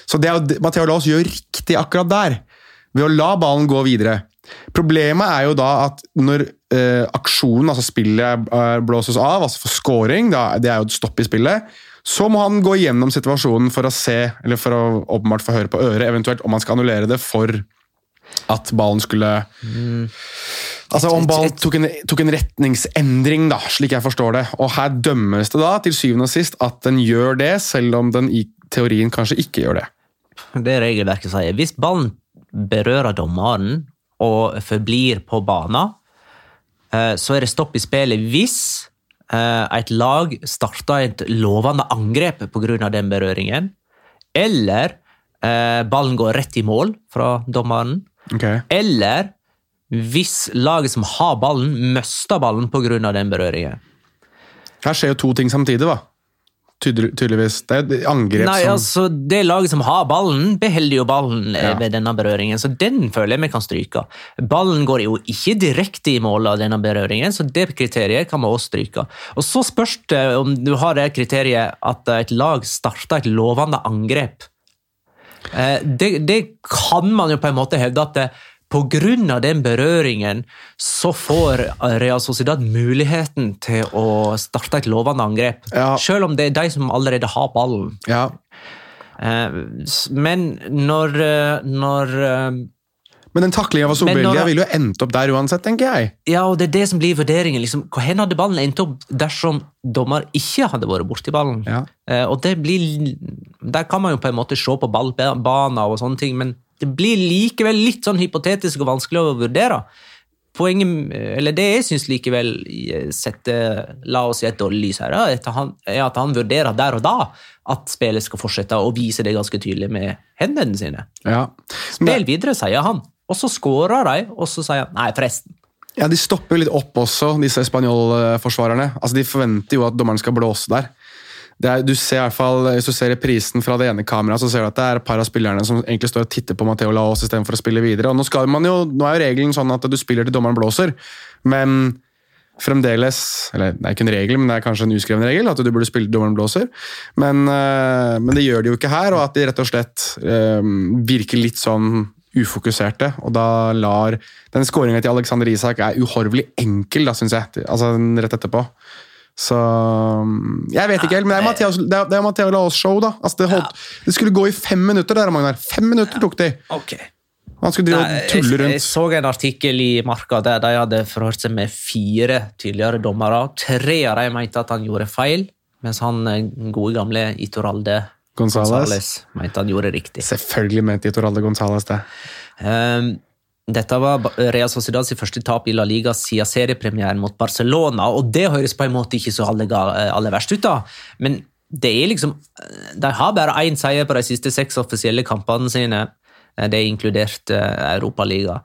Speaker 3: Så det er jo, Matteo Laas gjør riktig akkurat der, ved å la ballen gå videre. Problemet er jo da at når eh, aksjonen, altså spillet, blåses av, altså for scoring, da, det er jo et stopp i spillet, så må han gå gjennom situasjonen for å se, eller for å åpenbart få høre på øret, eventuelt om han skal annullere det for at ballen skulle Altså Om ballen tok en, tok en retningsendring, da, slik jeg forstår det. Og her dømmes det da til syvende og sist at den gjør det, selv om den i teorien kanskje ikke gjør det.
Speaker 1: Det regelverket sier. Hvis ballen berører dommeren og forblir på banen, eh, så er det stopp i spillet hvis eh, et lag starter et lovende angrep pga. den berøringen, eller eh, ballen går rett i mål fra dommeren,
Speaker 3: Okay.
Speaker 1: eller hvis laget som har ballen, mister ballen pga. den berøringen.
Speaker 3: Her skjer jo to ting samtidig, da. Tydelig, tydeligvis. Det er angrep
Speaker 1: Nei,
Speaker 3: som
Speaker 1: altså, Det laget som har ballen, beholder jo ballen eh,
Speaker 3: Ja.
Speaker 1: ved denne berøringen, så den føler jeg vi kan stryke. Ballen går jo ikke direkte i mål av denne berøringen, så det kriteriet kan vi også stryke. Og Så spørs det om du har det kriteriet at et lag starter et lovende angrep. Eh, Det, det kan man jo på en måte hevde at det, på grunn av den berøringen så får Real Sociedad muligheten til å starte et lovende angrep.
Speaker 3: Ja.
Speaker 1: Selv om det er de som allerede har ballen.
Speaker 3: Ja.
Speaker 1: Eh, Men når, eh, når eh,
Speaker 3: Men den taklinga
Speaker 1: når-
Speaker 3: Sobelia ville jo endt opp der uansett, tenker jeg.
Speaker 1: Ja, og det er det som blir vurderingen. Liksom, hvor hen hadde ballen endt opp dersom dommer ikke hadde vært borti ballen?
Speaker 3: Ja.
Speaker 1: Eh, og det blir Der kan man jo på en måte se på ballbaner og sånne ting, men det blir likevel litt sånn hypotetisk og vanskelig å vurdere. Poenget, eller Det jeg syns likevel setter la oss i et dårlig lys her, er er at han vurderer der og da at spillet skal fortsette, og viser det ganske tydelig med hendene sine.
Speaker 3: Ja.
Speaker 1: Spill videre, sier han. Og så skårer de, og så sier han nei, forresten.
Speaker 3: Ja, De stopper litt opp også, disse spanjolforsvarerne. Altså, de forventer jo at dommeren skal blåse der. Er, du ser i hvert fall, Hvis du ser reprisen fra det ene kameraet, så ser du at det er et par av spillerne som egentlig står og titter på Matteo Laos istedenfor å spille videre. Og Nå, skal man jo, nå er jo regelen sånn at du spiller til dommeren blåser, men fremdeles Eller det er ikke en regel, men det er kanskje en uskreven regel at du burde spille til dommeren blåser. Men, øh, men det gjør de jo ikke her, og at de rett og slett øh, virker litt sånn ufokuserte, og da lar Den skåringa til Alexander Isak er uhorvelig enkel, da, syns jeg. Altså rett etterpå. Så Jeg vet ikke helt, men det er Matteo, det er, det er Matteo Laos show, da. Altså, det, holdt, det skulle gå i fem minutter, der, Magnar. Fem minutter tok de! Han skulle drive og tulle
Speaker 1: Jeg, jeg så en artikkel i Marka der de hadde forhørt seg med fire tidligere dommere. Tre av dem mente at han gjorde feil, mens han eh, gode gamle Itoralde
Speaker 3: Gonzales.
Speaker 1: Gonzales mente han gjorde riktig.
Speaker 3: Selvfølgelig mente Itoralde Gonzales det.
Speaker 1: Um, dette var Real Sociedad sitt første tap i La Liga siden seriepremieren mot Barcelona, og det høres på en måte ikke så aller, aller verst ut, da. Men det er liksom De har bare én seier på de siste seks offisielle kampene sine. Det er inkludert Europaliga.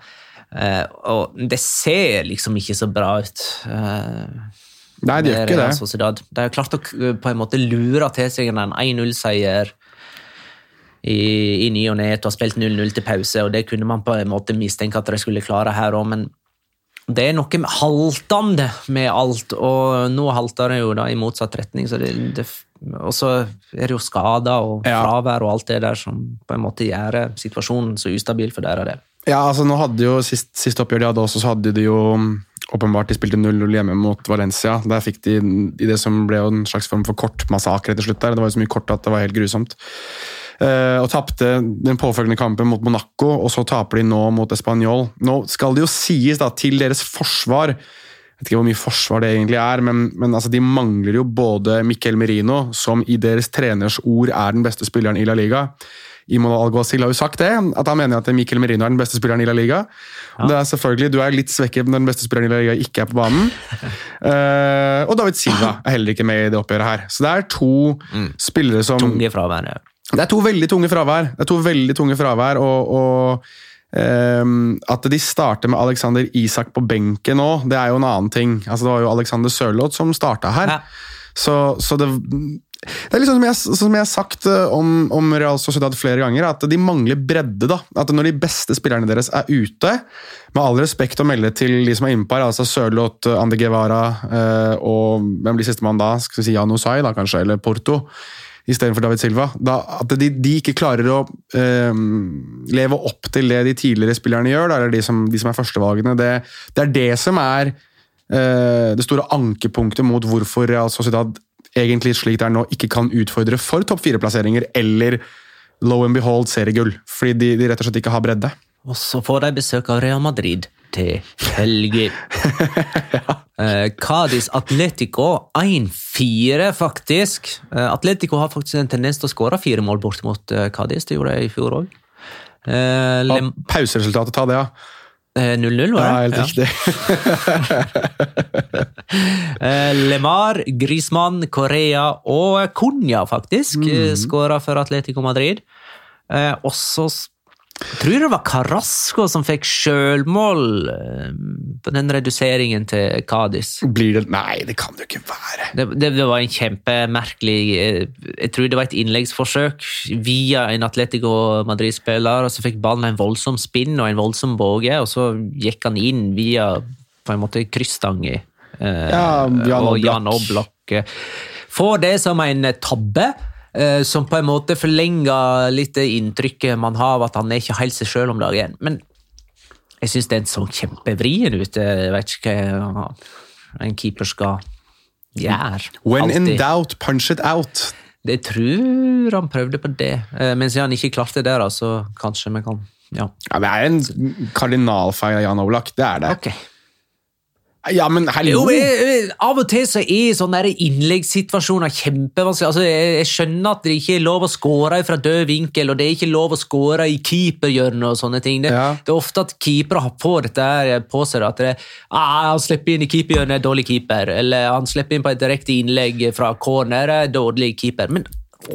Speaker 1: Og det ser liksom ikke så bra ut.
Speaker 3: Nei, det gjør ikke det.
Speaker 1: Sociedad. De har klart å på en måte lure til seg en 1-0-seier i, i ny og ne etter å ha spilt 0-0 til pause, og det kunne man på en måte mistenke at de skulle klare her òg, men det er noe haltende med alt, og nå halter det jo da i motsatt retning. Så det, det, og så er det jo skader og fravær og alt det der som på en måte gjør situasjonen så ustabil for dere. Det.
Speaker 3: Ja, altså nå hadde jo Sist, sist oppgjør de hadde også, så hadde de jo mm, åpenbart de spilte 0-0 hjemme mot Valencia. Der fikk de i det som ble jo en slags form for kortmassakre til slutt. der. Det var jo så mye kort at det var helt grusomt. Eh, og tapte den påfølgende kampen mot Monaco, og så taper de nå mot Español. Nå skal det jo sies da, til deres forsvar jeg vet ikke hvor mye forsvar det egentlig er, men, men altså, de mangler jo både Miquel Merino, som i deres treners ord er den beste spilleren i La Liga. Imola Alguacil har jo sagt det, at han mener at Mikkel Merino er den beste spilleren i La Liga. Ja. Det er selvfølgelig, Du er litt svekket når den beste spilleren i La Liga ikke er på banen. uh, og David Silva er heller ikke med i det oppgjøret her. Så det er to spillere som
Speaker 1: Tunge fravær.
Speaker 3: Det er to veldig tunge fravær. Det er to veldig tunge fravær, og, og um, At de starter med Alexander Isak på benken nå, det er jo en annen ting. Altså, det var jo Alexander Sørloth som starta her.
Speaker 1: Ja.
Speaker 3: Så, så det, det er litt som jeg, sånn som jeg har sagt eh, om, om Real Sociedad flere ganger, at de mangler bredde. da. At Når de beste spillerne deres er ute, med all respekt å melde til de som er innpå her, altså Sørloth, Ande Guevara eh, og hvem blir sistemann da? Skal vi si Jan Osai, da kanskje, eller Porto? Istedenfor David Silva. Da, at de, de ikke klarer å eh, leve opp til det de tidligere spillerne gjør, da, eller de som, de som er førstevalgene. Det, det er det som er eh, det store ankepunktet mot hvorfor Real Sociedad egentlig slik det er nå, ikke kan utfordre for topp fire-plasseringer eller low and behold seriegull. Fordi de, de rett og slett ikke har bredde.
Speaker 1: Og så får de besøk av Real Madrid til helga. Eh, Cádiz Atletico 1-4, faktisk. Eh, Atletico har faktisk en tendens til å skåre fire mål bort mot eh, Cádiz. Det gjorde de i fjor òg.
Speaker 3: Lem... pauseresultatet, ta det, ja.
Speaker 1: 0-0,
Speaker 3: Ja, helt riktig.
Speaker 1: Eh, Lemar, Grismann, Korea og Cunha, faktisk, mm. skåra for Atletico Madrid. Også og så s- tror det var Carrasco som fikk sjølmål eh, på den reduseringen til Cádiz.
Speaker 3: Blir det Nei, det kan det jo ikke være.
Speaker 1: Det, det, det var en kjempemerkelig eh, Jeg tror det var et innleggsforsøk via en Atletico Madrid-spiller, og så fikk ballen en voldsom spinn og en voldsom båge, og så gikk han inn via på en måte kryssstanga. Eh,
Speaker 3: Ja, Jan
Speaker 1: og. Jan Oblak eh, får det som en tabbe. Eh, Som på en måte forlenger litt det inntrykket man har av at han er ikke helt seg sjøl om dagen. Men jeg syns den så kjempevrien ut. Jeg vet ikke hva en keeper skal gjøre.
Speaker 3: When in doubt, punch it out.
Speaker 1: Jeg tror han prøvde på det, Eh, men siden han ikke klarte det, da, så kanskje vi kan Ja.
Speaker 3: Ja, Det er en kardinalfeil av Jan Oblak, det er det.
Speaker 1: Ok.
Speaker 3: Ja, men hallo!
Speaker 1: Jo, eh, Av og til så er sånne innleggssituasjoner kjempevanskelig. Altså, jeg, jeg skjønner at det ikke er lov å score fra død vinkel, og det er ikke lov å score i keeperhjørnet og sånne ting. Det,
Speaker 3: Ja.
Speaker 1: det er ofte at keepere har på dette her på seg. At det, ah, han slipper inn i keeperhjørnet, dårlig keeper. Eller han slipper inn på et direkte innlegg fra corner, eh, dårlig keeper. Men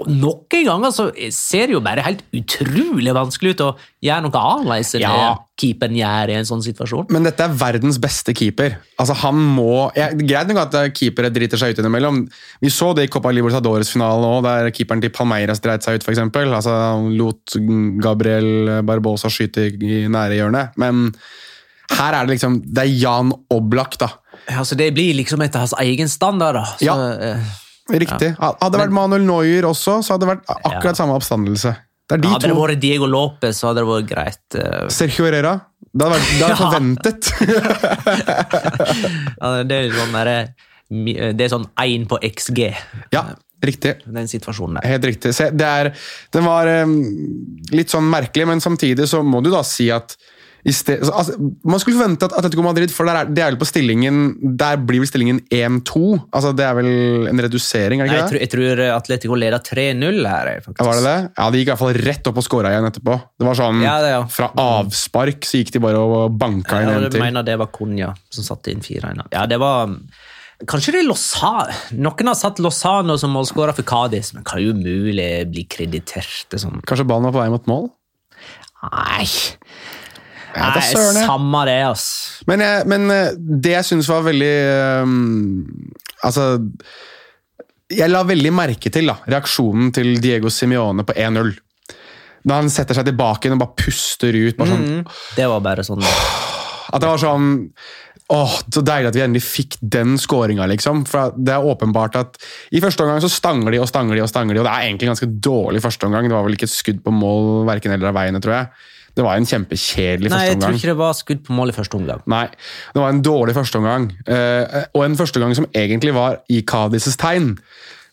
Speaker 1: noen ganger så ser det jo bare helt utrolig vanskelig ut å gjøre noe annerledes enn
Speaker 3: Ja.
Speaker 1: keeperen gjør i en sånn situasjon.
Speaker 3: Men dette er verdens beste keeper. Altså, han må... Ja, greit nok at eh, keepere driter seg ut innimellom. Vi så det i Copa Libertadores-finalen òg, der keeperen til Palmeiras dreit seg ut, f.eks. Altså, han lot Gabriel Barbosa skyte i nære hjørnet. Men her er det liksom Det er Jan Oblak, da.
Speaker 1: Ja, så Det blir liksom etter hans egen standard. da. Så,
Speaker 3: Ja.
Speaker 1: Eh,
Speaker 3: Riktig. Hadde det vært Manuel Neuer også, så hadde det vært akkurat samme oppstandelse. Det de
Speaker 1: hadde det vært Diego Lopez, så hadde det vært greit. eh.
Speaker 3: Sergio Herrera. Det hadde vært det hadde forventet.
Speaker 1: Ja, det er sånn der, eh, det er sånn én på XG,
Speaker 3: ja, riktig.
Speaker 1: den situasjonen der.
Speaker 3: Helt riktig. Se, det er, den var um, litt sånn merkelig, men samtidig så må du da si at sted, altså, Man skulle forvente at Atletico Madrid for der er, det er vel på stillingen, der blir vel stillingen 1-2. Altså, det er vel en redusering, er
Speaker 1: Nei,
Speaker 3: det
Speaker 1: jeg,
Speaker 3: ikke
Speaker 1: tror,
Speaker 3: det?
Speaker 1: jeg tror Atletico leder 3-0 her. faktisk.
Speaker 3: Var det det? Ja, De gikk i hvert fall rett opp og skåra igjen etterpå. Det var sånn,
Speaker 1: Ja, det, ja.
Speaker 3: Fra avspark så gikk de bare og banka inn
Speaker 1: Ja,
Speaker 3: en
Speaker 1: jeg mener det var Cunha som satte inn 4-1. Ja, det var... Kanskje det er Lozano Noen har satt Lozano som målskårer for Cádiz, men kan jo umulig bli kreditert sånn
Speaker 3: Kanskje ballen var på vei mot mål?
Speaker 1: Nei
Speaker 3: Da
Speaker 1: Nei, samme det, ass.
Speaker 3: Men, jeg, men eh, det jeg syns var veldig um, Altså Jeg la veldig merke til da, reaksjonen til Diego Simione på 1-0. Da han setter seg tilbake og bare puster ut. Bare sånn,
Speaker 1: Det var bare sånn
Speaker 3: At det var sånn Åh, Så deilig at vi endelig fikk den skåringa, liksom. For det er åpenbart at I første omgang så stanger de og stanger de, og stanger de, og det er egentlig ganske dårlig første omgang. Det var vel ikke et skudd på mål verken eller av veiene, tror jeg. Det var en kjempekjedelig
Speaker 1: Nei, jeg tror ikke det var skudd på mål i første omgang.
Speaker 3: Nei, det var en dårlig førsteomgang. Uh, og en førsteomgang som egentlig var i Kadises tegn.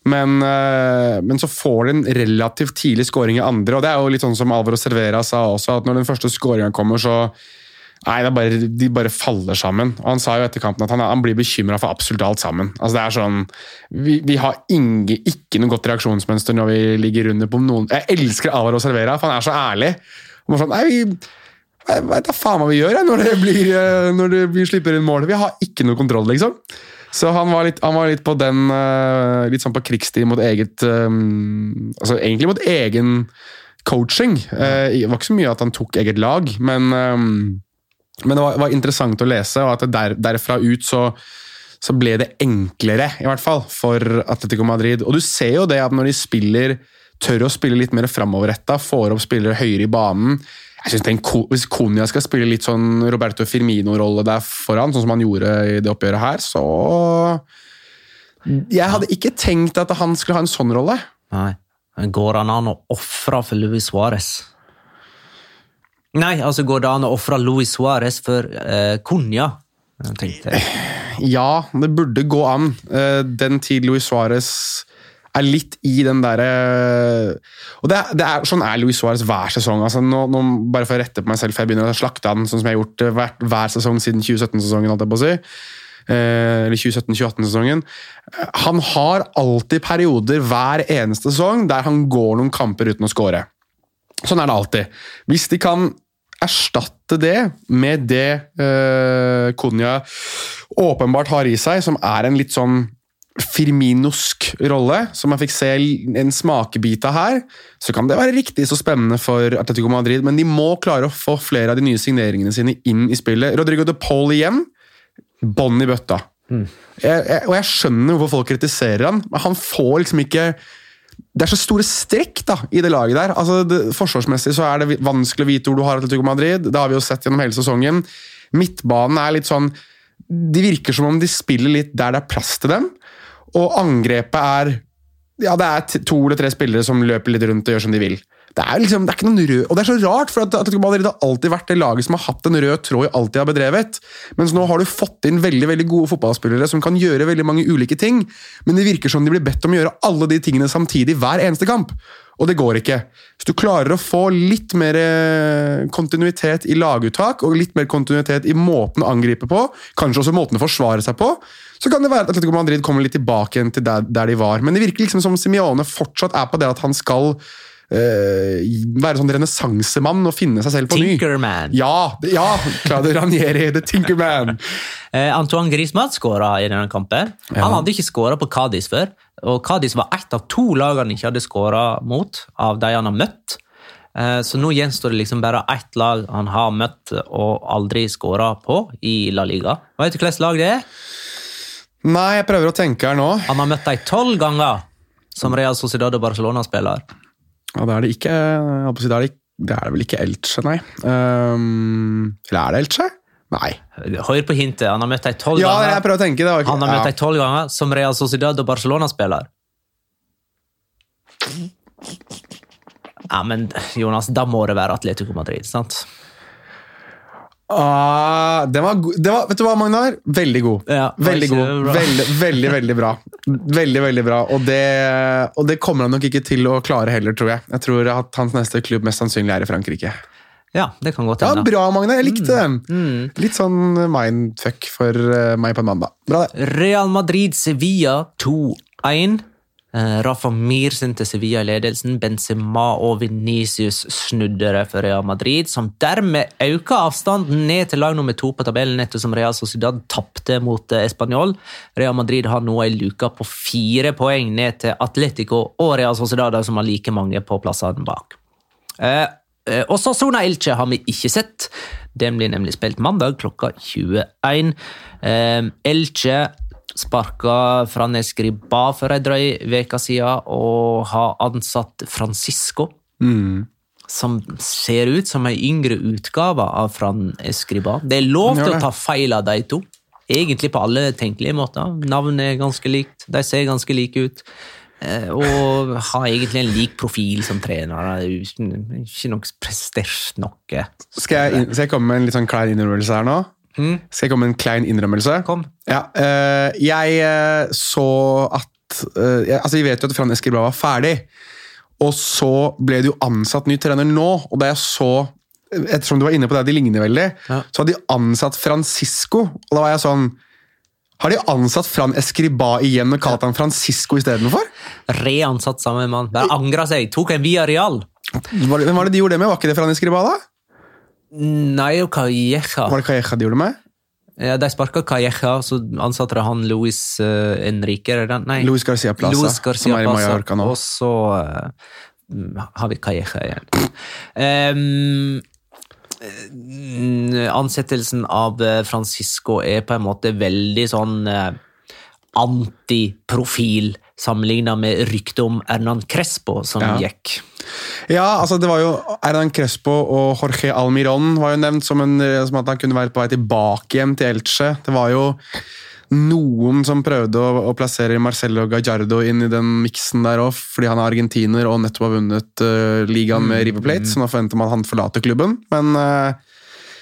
Speaker 3: Men, uh, men så får de en relativt tidlig scoring i andre, og det er jo litt sånn som Alvaro Cervera sa også, at når den første scoringa kommer, så Nei, det er bare, de bare faller sammen. Og Han sa jo etter kampen at han, han blir bekymra for absolutt alt sammen. Altså det er sånn, Vi, vi har inge, ikke noe godt reaksjonsmønster når vi ligger under på noen Jeg elsker Alvaro Servera, for han er så ærlig. Og sånn, nei, vi vet da faen hva vi gjør når det blir, eh, når det vi slipper inn mål. Vi har ikke noe kontroll, liksom. Så han var litt, han var litt på den eh, Litt sånn på krigstid mot eget eh, Altså egentlig mot egen coaching. Det var ikke så mye at han tok eget lag, men, men det var, var interessant å lese, og at der, derfra ut så så ble det enklere, i hvert fall, for Atletico Madrid. Og du ser jo det at når de spiller, tør å spille litt mer framoverretta, får opp spillere høyere i banen jeg synes den, Hvis Konya skal spille litt sånn Roberto Firmino-rolle der foran, sånn som han gjorde i det oppgjøret her, så Jeg hadde ikke tenkt at han skulle ha en sånn rolle.
Speaker 1: Nei. Går han an å ofre for Luis Suárez? Nei, altså går det an å ofre Luis Suárez for eh? Jeg
Speaker 3: Ja, det burde gå an. Eh, Den tid Luis Suárez er litt i den derre Og det det er, Sånn er Luis Suárez hver sesong. Altså, nå, nå, bare for å rette på meg selv, for jeg begynner å slakte han sånn som jeg har gjort eh, hver, hver sesong siden 2017-sesongen. holdt jeg på å si. Eh, Eller 2017-2018-sesongen. Eh, Han har alltid perioder hver eneste sesong der han går noen kamper uten å score. Sånn er det alltid. Hvis de kan erstatte det med det uh, Konya åpenbart har i seg, som er en litt sånn Firminosk rolle, som jeg fikk se en smakebit av her, så kan det være riktig så spennende for Atletico Madrid, men de må klare å få flere av de nye signeringene sine inn i spillet. Rodrigo de Paul igjen, bånn i bøtta. Jeg, jeg, og jeg skjønner hvorfor folk kritiserer han, men han får liksom ikke det er så store strekk da, i det laget der. Altså, det, forsvarsmessig så er det vanskelig å vite hvor du har Atletico Madrid. Det har vi jo sett gjennom hele sesongen. Midtbanen er litt sånn De virker som om de spiller litt der det er plass til dem. Og angrepet er Ja, det er to eller tre spillere som løper litt rundt og gjør som de vil. Det er liksom, det er ikke noen rød, og det er så rart, for at Atletico Madrid har alltid vært det laget som har hatt en rød tråd i alt de har bedrevet. Mens nå har du fått inn veldig veldig gode fotballspillere som kan gjøre veldig mange ulike ting, men det virker som de blir bedt om å gjøre alle de tingene samtidig hver eneste kamp. Og det går ikke. Hvis du klarer å få litt mer eh, kontinuitet i laguttak, og litt mer kontinuitet i måten å angripe på, kanskje også måten å forsvare seg på, så kan det være at Atletico Madrid kommer litt tilbake igjen til der, der de var. Men det virker liksom som Simione fortsatt er på det at han skal eh, være sånn renessansemann og finne seg selv på ny.
Speaker 1: Tinkerman.
Speaker 3: Ja, ja, Claudio Ranieri, the Tinkerman.
Speaker 1: Eh, Antoine Griezmann skåra i denne kampen. Han hadde ikke skåra på Cádiz før. Og Cádiz var ett av to lag han ikke hadde skåra mot, av de han har møtt. Eh, Så nå gjenstår det liksom bare ett lag han har møtt og aldri skåra på i La Liga. Vet du hvilket lag det er?
Speaker 3: Nei, jeg prøver å tenke her nå.
Speaker 1: Han har møtt deg tolv ganger som Real Sociedad og Barcelona-spiller.
Speaker 3: Ja, det er det ikke jeg da er det, det er det vel ikke Elche, nei. Um, eller er det Elche? Nei.
Speaker 1: Hør på hintet. Han har møtt deg tolv
Speaker 3: Ja, jeg
Speaker 1: ganger.
Speaker 3: prøver å tenke. Det var ikke,
Speaker 1: Han har møtt
Speaker 3: ja.
Speaker 1: deg tolv ganger som Real Sociedad og Barcelona-spiller. Ja, men Jonas, da må det være Atletico Madrid, sant?
Speaker 3: Ah, den var, det var, vet du hva, Magnar? Veldig god.
Speaker 1: Ja,
Speaker 3: veldig god. Veldig, veldig, veldig bra. Veldig, veldig bra. Og det, og det kommer han nok ikke til å klare heller, tror jeg. Jeg tror at hans neste klubb mest sannsynlig er i Frankrike.
Speaker 1: Ja, det kan godt
Speaker 3: Ja. Bra, Magnar. Jeg likte den.
Speaker 1: Mm.
Speaker 3: Litt sånn mindfuck for eh, meg på en mandag. Bra, det.
Speaker 1: Real Madrid-Sevilla 2-1. Eh, Rafa Mir sendte Sevilla i ledelsen. Benzema og Venicius snudde det for Real Madrid, som dermed øker avstanden ned til lag nummer to på tabellen, ettersom Real Sociedad tapte mot eh, Español. Real Madrid har nå ei luke på fire poeng ned til Atletico og Real Sociedad, som har like mange på plassene bak. Eh, eh, Sona Elche har vi ikke sett. Den blir nemlig spilt mandag klokka 21. Eh, Elche sparka Fran Escriba for ei drøy uke siden og har ansatt Francisco. Som ser ut som ei yngre utgave av Fran Escriba. Det er lov til å ta feil av de to. Egentlig på alle tenkelige måter. Navnet er ganske likt, de ser ganske like ut. Eh, Og har egentlig en lik profil som trener. Ikke noe prestert noe.
Speaker 3: Skal jeg, skal jeg komme med en litt sånn klein innrømmelse her nå? Skal jeg komme med en klein innrømmelse?
Speaker 1: Kom.
Speaker 3: Ja, uh, jeg eh, så at uh, jeg, Altså, Vi vet jo at Fran Eskelblad var ferdig, og så ble det jo ansatt ny trener nå. Og da jeg så Ettersom du var inne på det, de ligner veldig,
Speaker 1: Ja.
Speaker 3: så hadde de ansatt Francisco. Og da var jeg sånn Har de ansatt Fran Escriba igjen og kalt han Francisco istedenfor?
Speaker 1: Reansatt samme mann. Bare angra seg. Tok en via Real.
Speaker 3: Hvem var det de gjorde det med? Var ikke det Fran Escriba, da?
Speaker 1: Nei, og Calleja.
Speaker 3: Var det Calleja de gjorde med?
Speaker 1: Ja, de sparka Calleja, så ansatte de han Luis uh, Enrique. Nei.
Speaker 3: Luis Garcia Plaza,
Speaker 1: Luis Garcia
Speaker 3: som er i Mallorca nå.
Speaker 1: Og så uh, har vi Calleja igjen. Eh, ansettelsen av Francisco er på en måte veldig sånn antiprofil sammenligna med ryktet om Hernan Crespo som
Speaker 3: Ja.
Speaker 1: gikk.
Speaker 3: Ja, altså det var jo Erdan Crespo og Jorge Almiron var jo nevnt som, en, som at han kunne være på vei tilbake hjem til Elche. Det var jo noen som prøvde å, å plassere Marcelo Gallardo inn i den miksen der òg, fordi han er argentiner og nettopp har vunnet uh, ligaen med River Plate, så nå forventer man at han forlater klubben. Men uh,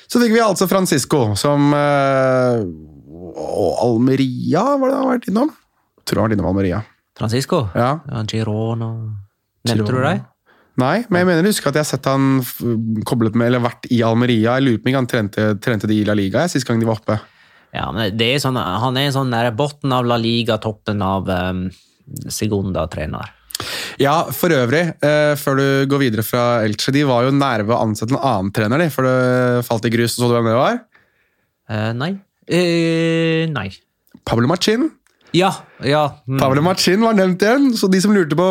Speaker 3: så fikk vi altså Francisco, som uh, Og Almeria, var det han har vært innom? Jeg Tror han har vært innom Almeria.
Speaker 1: Francisco?
Speaker 3: Ja.
Speaker 1: Ja, Girona Nevnte du dem?
Speaker 3: Nei, men jeg mener jeg husker at jeg har sett han koblet med, eller vært i Almeria. Jeg lurer på om han trente, trente de i La Liga sist gang de var oppe.
Speaker 1: Ja, men det er sånn, Han er sånn der bunnen av La Liga, toppen av um, Segunda-trener.
Speaker 3: Ja, for øvrig, eh, før du går videre fra Elche, de var jo nære ved å ansette en annen trener, de, for det falt i grus. Så du hvem det var?
Speaker 1: Eh, nei. Eh, nei.
Speaker 3: Pablo Machin.
Speaker 1: Ja, ja. mm.
Speaker 3: Pablo Machin var nevnt igjen, så de som lurte på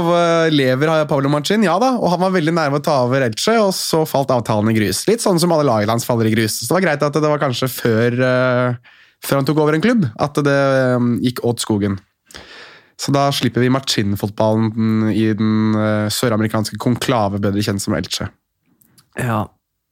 Speaker 3: lever av Pablo Machin, ja da, og han var veldig nærme å ta over Elche, og så falt avtalen i grus. Litt sånn som alle lagene hans faller i grus. Så det var greit at det var kanskje før, eh, før han tok over en klubb, at det eh, gikk åt skogen. Så da slipper vi Machin-fotballen i den eh, søramerikanske konklave, bedre kjent som Elche.
Speaker 1: ja.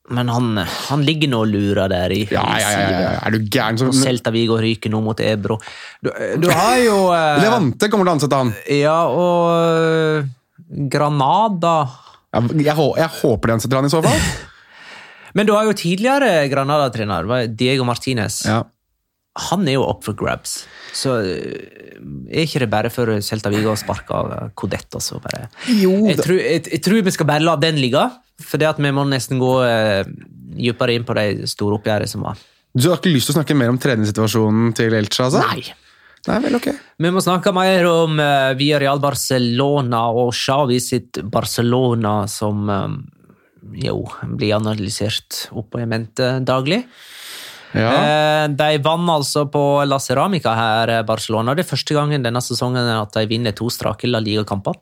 Speaker 1: Men han, han ligger nå og lurer der i
Speaker 3: Ja, ja, ja, ja. Er du gæren?
Speaker 1: Som... Celta Vigo ryker nå mot Ebro. Du, du har jo eh,
Speaker 3: Levante kommer til å ansette han.
Speaker 1: Ja, og eh, Granada
Speaker 3: Ja, Jeg, hå- jeg håper de ansetter han i så fall.
Speaker 1: Men du har jo tidligere Granada-trener, Diego Martinez.
Speaker 3: Ja.
Speaker 1: Han er jo up for grabs. Så eh, er ikke det bare for Celta Vigo å sparke av Kodett? Bare.
Speaker 3: Jo,
Speaker 1: Jeg, tror, jeg, jeg tror vi skal bare la den ligge, for det at vi må nesten gå uh, dypere inn på de store oppgjørene som var.
Speaker 3: Du har ikke lyst til å snakke mer om treningssituasjonen til Elche? altså?
Speaker 1: Nei.
Speaker 3: Nei, vel, ok.
Speaker 1: Vi må snakke mer om uh, Real Barcelona og Xavi sitt Barcelona, som um, jo blir analysert opp og i mente daglig.
Speaker 3: Ja.
Speaker 1: Eh, De vant altså på La Ceramica her, eh, Barcelona. Det er første gangen denne sesongen at de vinner to strake La Liga-kamper.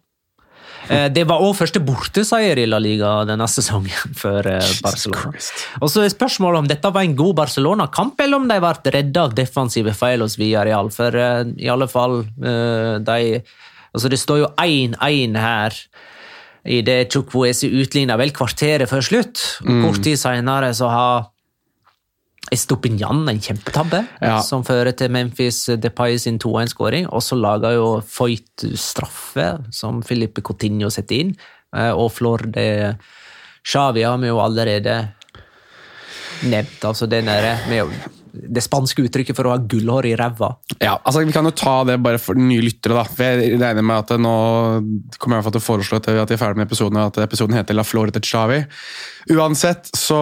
Speaker 1: Eh, Det var òg første borteseier i La Liga denne sesongen for eh, Barcelona. Og så er spørsmålet om dette var en god Barcelona-kamp, eller om de ble redda av defensive feil hos Villarreal. For eh, i alle fall, de Altså, det står jo 1-1 her. I det Chukwueze utligna vel kvarteret før slutt. Og Kort tid senere så har Estopinjan en kjempetabbe
Speaker 3: Ja.
Speaker 1: som fører til Memphis Depay sin 2-1-skåring. Og så lager jo Foyt straffe, som Filipe Coutinho setter inn. Eh, Og Flor de Xavi har vi jo allerede nevnt. altså det, med å- det spanske uttrykket for å ha gullhår i ræva.
Speaker 3: Ja, altså Vi kan jo ta det bare for nye lyttere. da. Jeg regner med at nå kommer jeg til å foreslå at vi er ferdig med episoden, at episoden heter La Flore til Chavi. Uansett, så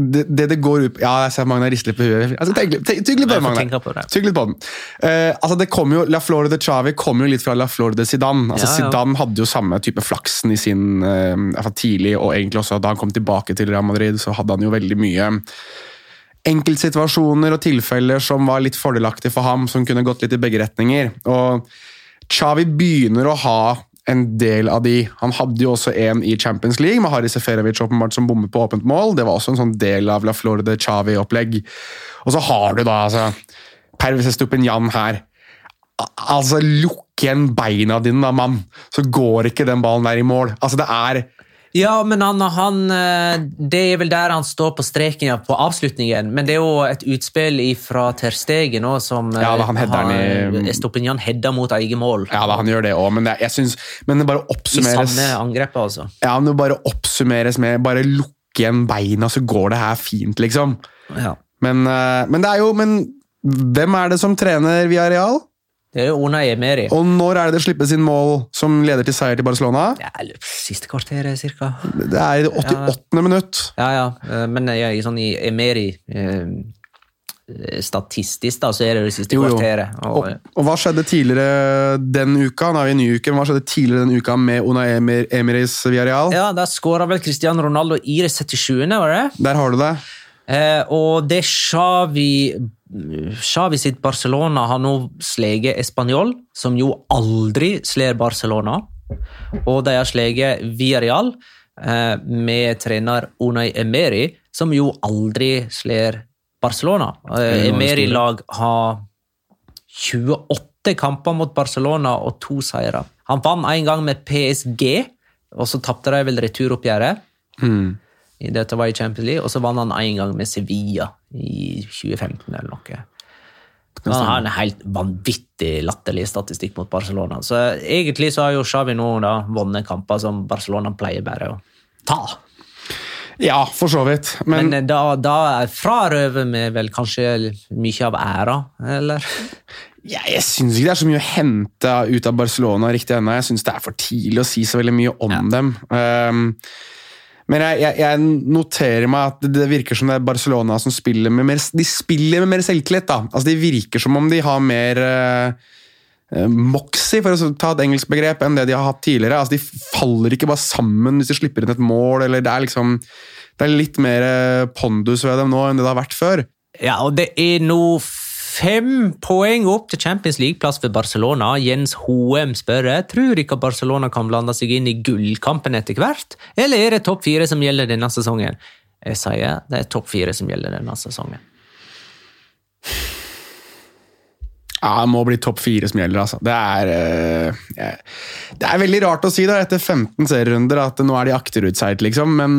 Speaker 3: Det det, det går ut Ja, jeg ser Magna rister litt på huet. Altså, tenk, tenk, tenk, litt på det, Magna.
Speaker 1: på det.
Speaker 3: Tygg litt på den. Uh, altså det kom jo, La Flore de Chavi kommer jo litt fra La Flore de Zidane. Altså
Speaker 1: Ja, ja.
Speaker 3: Zidane hadde jo samme type flaksen i sin uh, tidlig, og egentlig også da han kom tilbake til Real Madrid, så hadde han jo veldig mye enkeltsituasjoner og tilfeller som var litt fordelaktige for ham, som kunne gått litt i begge retninger. Og Xavi begynner å ha en del av de. Han hadde jo også en i Champions League, med Harry Seferovic åpenbart som bommet på åpent mål. Det var også en sånn del av La Florida Chavi-opplegg. Og så har du da altså Pervis Estupinjan her. Altså, lukk igjen beina dine, da, mann, så går ikke den ballen der i mål. Altså, det er
Speaker 1: Ja, men han, han eh, Det er vel der han står på streken ja, på avslutningen. Men det er jo et utspill fra Ter Stegen som eh,
Speaker 3: Ja, da, han den i-
Speaker 1: Estopinian hedda mot eget mål.
Speaker 3: Ja, da, han gjør det òg, men det, jeg synes, men det bare
Speaker 1: I samme angrepet, altså.
Speaker 3: Ja, men det bare oppsummeres med bare lukke igjen beina, så går det her fint, liksom.
Speaker 1: Ja.
Speaker 3: Men, eh, men det er jo Men hvem er det som trener Villarreal?
Speaker 1: Det er Ona Emeri.
Speaker 3: Og når er det det slippes inn mål som leder til seier til Barcelona?
Speaker 1: Ja, siste kvarteret, cirka.
Speaker 3: Det er i det 88. minutt.
Speaker 1: Ja, ja. eh, Men jeg, sånn i Emeri eh, Statistisk, da, så er det det siste
Speaker 3: Jo, jo.
Speaker 1: kvarteret.
Speaker 3: Og,
Speaker 1: Og,
Speaker 3: og hva skjedde tidligere den uka? Nå er vi i ny uke, men hva skjedde tidligere den uka med Una Emer, Emeris Villarreal?
Speaker 1: ja, Der skåra vel Cristiano Ronaldo i det 77., var det?
Speaker 3: Der har du det.
Speaker 1: Eh, og det Xavi Xavi sitt Barcelona har nå sleget Español, som jo aldri slår Barcelona. Og de har sleget Villarreal eh, med trener Unai Emeri, som jo aldri slår Barcelona. Eh,
Speaker 3: er
Speaker 1: Emeri-lag har 28 kamper mot Barcelona og to seire. Han vant en gang med PSG, og så tapte de vel returoppgjøret. Mm. Dette var i Champions League, og så vant han en gang med Sevilla i 2015 eller noe. Så han har en helt vanvittig latterlig statistikk mot Barcelona. Så egentlig så har jo Xavi nå da vunnet kamper som Barcelona pleier bare å ta.
Speaker 3: Ja, for så vidt. Men,
Speaker 1: Men, da, da frarøver vi vel kanskje mye av æra, eller?
Speaker 3: ja, jeg syns ikke det er så mye å hente ut av Barcelona riktig ennå. Jeg syns det er for tidlig å si så veldig mye om dem. Um, men jeg, jeg, jeg noterer meg at det, virker som det er Barcelona som spiller med mer, de spiller med mer selvtillit. da. Altså, De virker som om de har mer uh, moxie, for å ta et engelsk begrep, enn det de har hatt tidligere. Altså, De faller ikke bare sammen hvis de slipper inn et mål. eller Det er liksom, det er litt mer eh, pondus ved dem nå enn det det har vært før.
Speaker 1: Ja, og det er nå fem poeng opp til Champions League-plass for Barcelona. Jens Hoem spør tror ikke Barcelona kan blande seg inn i gullkampen etter hvert, eller er det topp fire som gjelder denne sesongen? Jeg sier det er topp fire som gjelder denne sesongen.
Speaker 3: Ja, Det må bli topp fire som gjelder. altså. Det er, uh, det er veldig rart å si da, etter 15 serierunder at nå er de akterutseilt, liksom. Men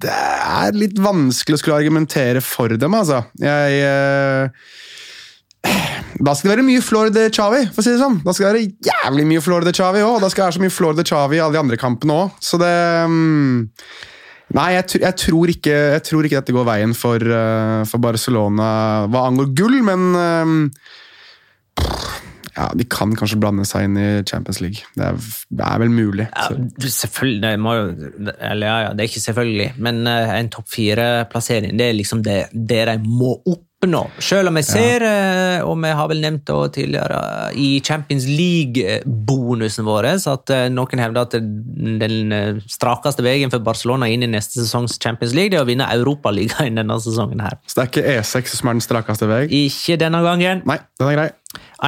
Speaker 3: det er litt vanskelig å skulle argumentere for dem, altså. Jeg, eh, da skal det være mye Florida Chavi, for å si det sånn. Da skal det være jævlig mye Florida Chavi òg. Da skal det være så mye Florida Chavi i alle de andre kampene òg. Så det mm, Nei, jeg, jeg, tror ikke, jeg tror ikke dette går veien for, eh, for Barcelona hva angår gull, men eh, ja, De kan kanskje blande seg inn i Champions League. Det er, det er vel mulig.
Speaker 1: Ja, selvfølgelig, det må Eller ja, ja, det er ikke selvfølgelig, men uh, en topp fire-plassering det er liksom det, det de må oppnå. Selv om jeg ser, eh, og vi har vel nevnt det tidligere i Champions League-bonusen vår, at eh, noen hevder at den strakeste veien for Barcelona inn i neste sesongs Champions League det er å vinne Europaligaen denne sesongen. her.
Speaker 3: så det er ikke E6 som er den strakeste veien?
Speaker 1: Ikke denne gangen.
Speaker 3: Nei, den er grei.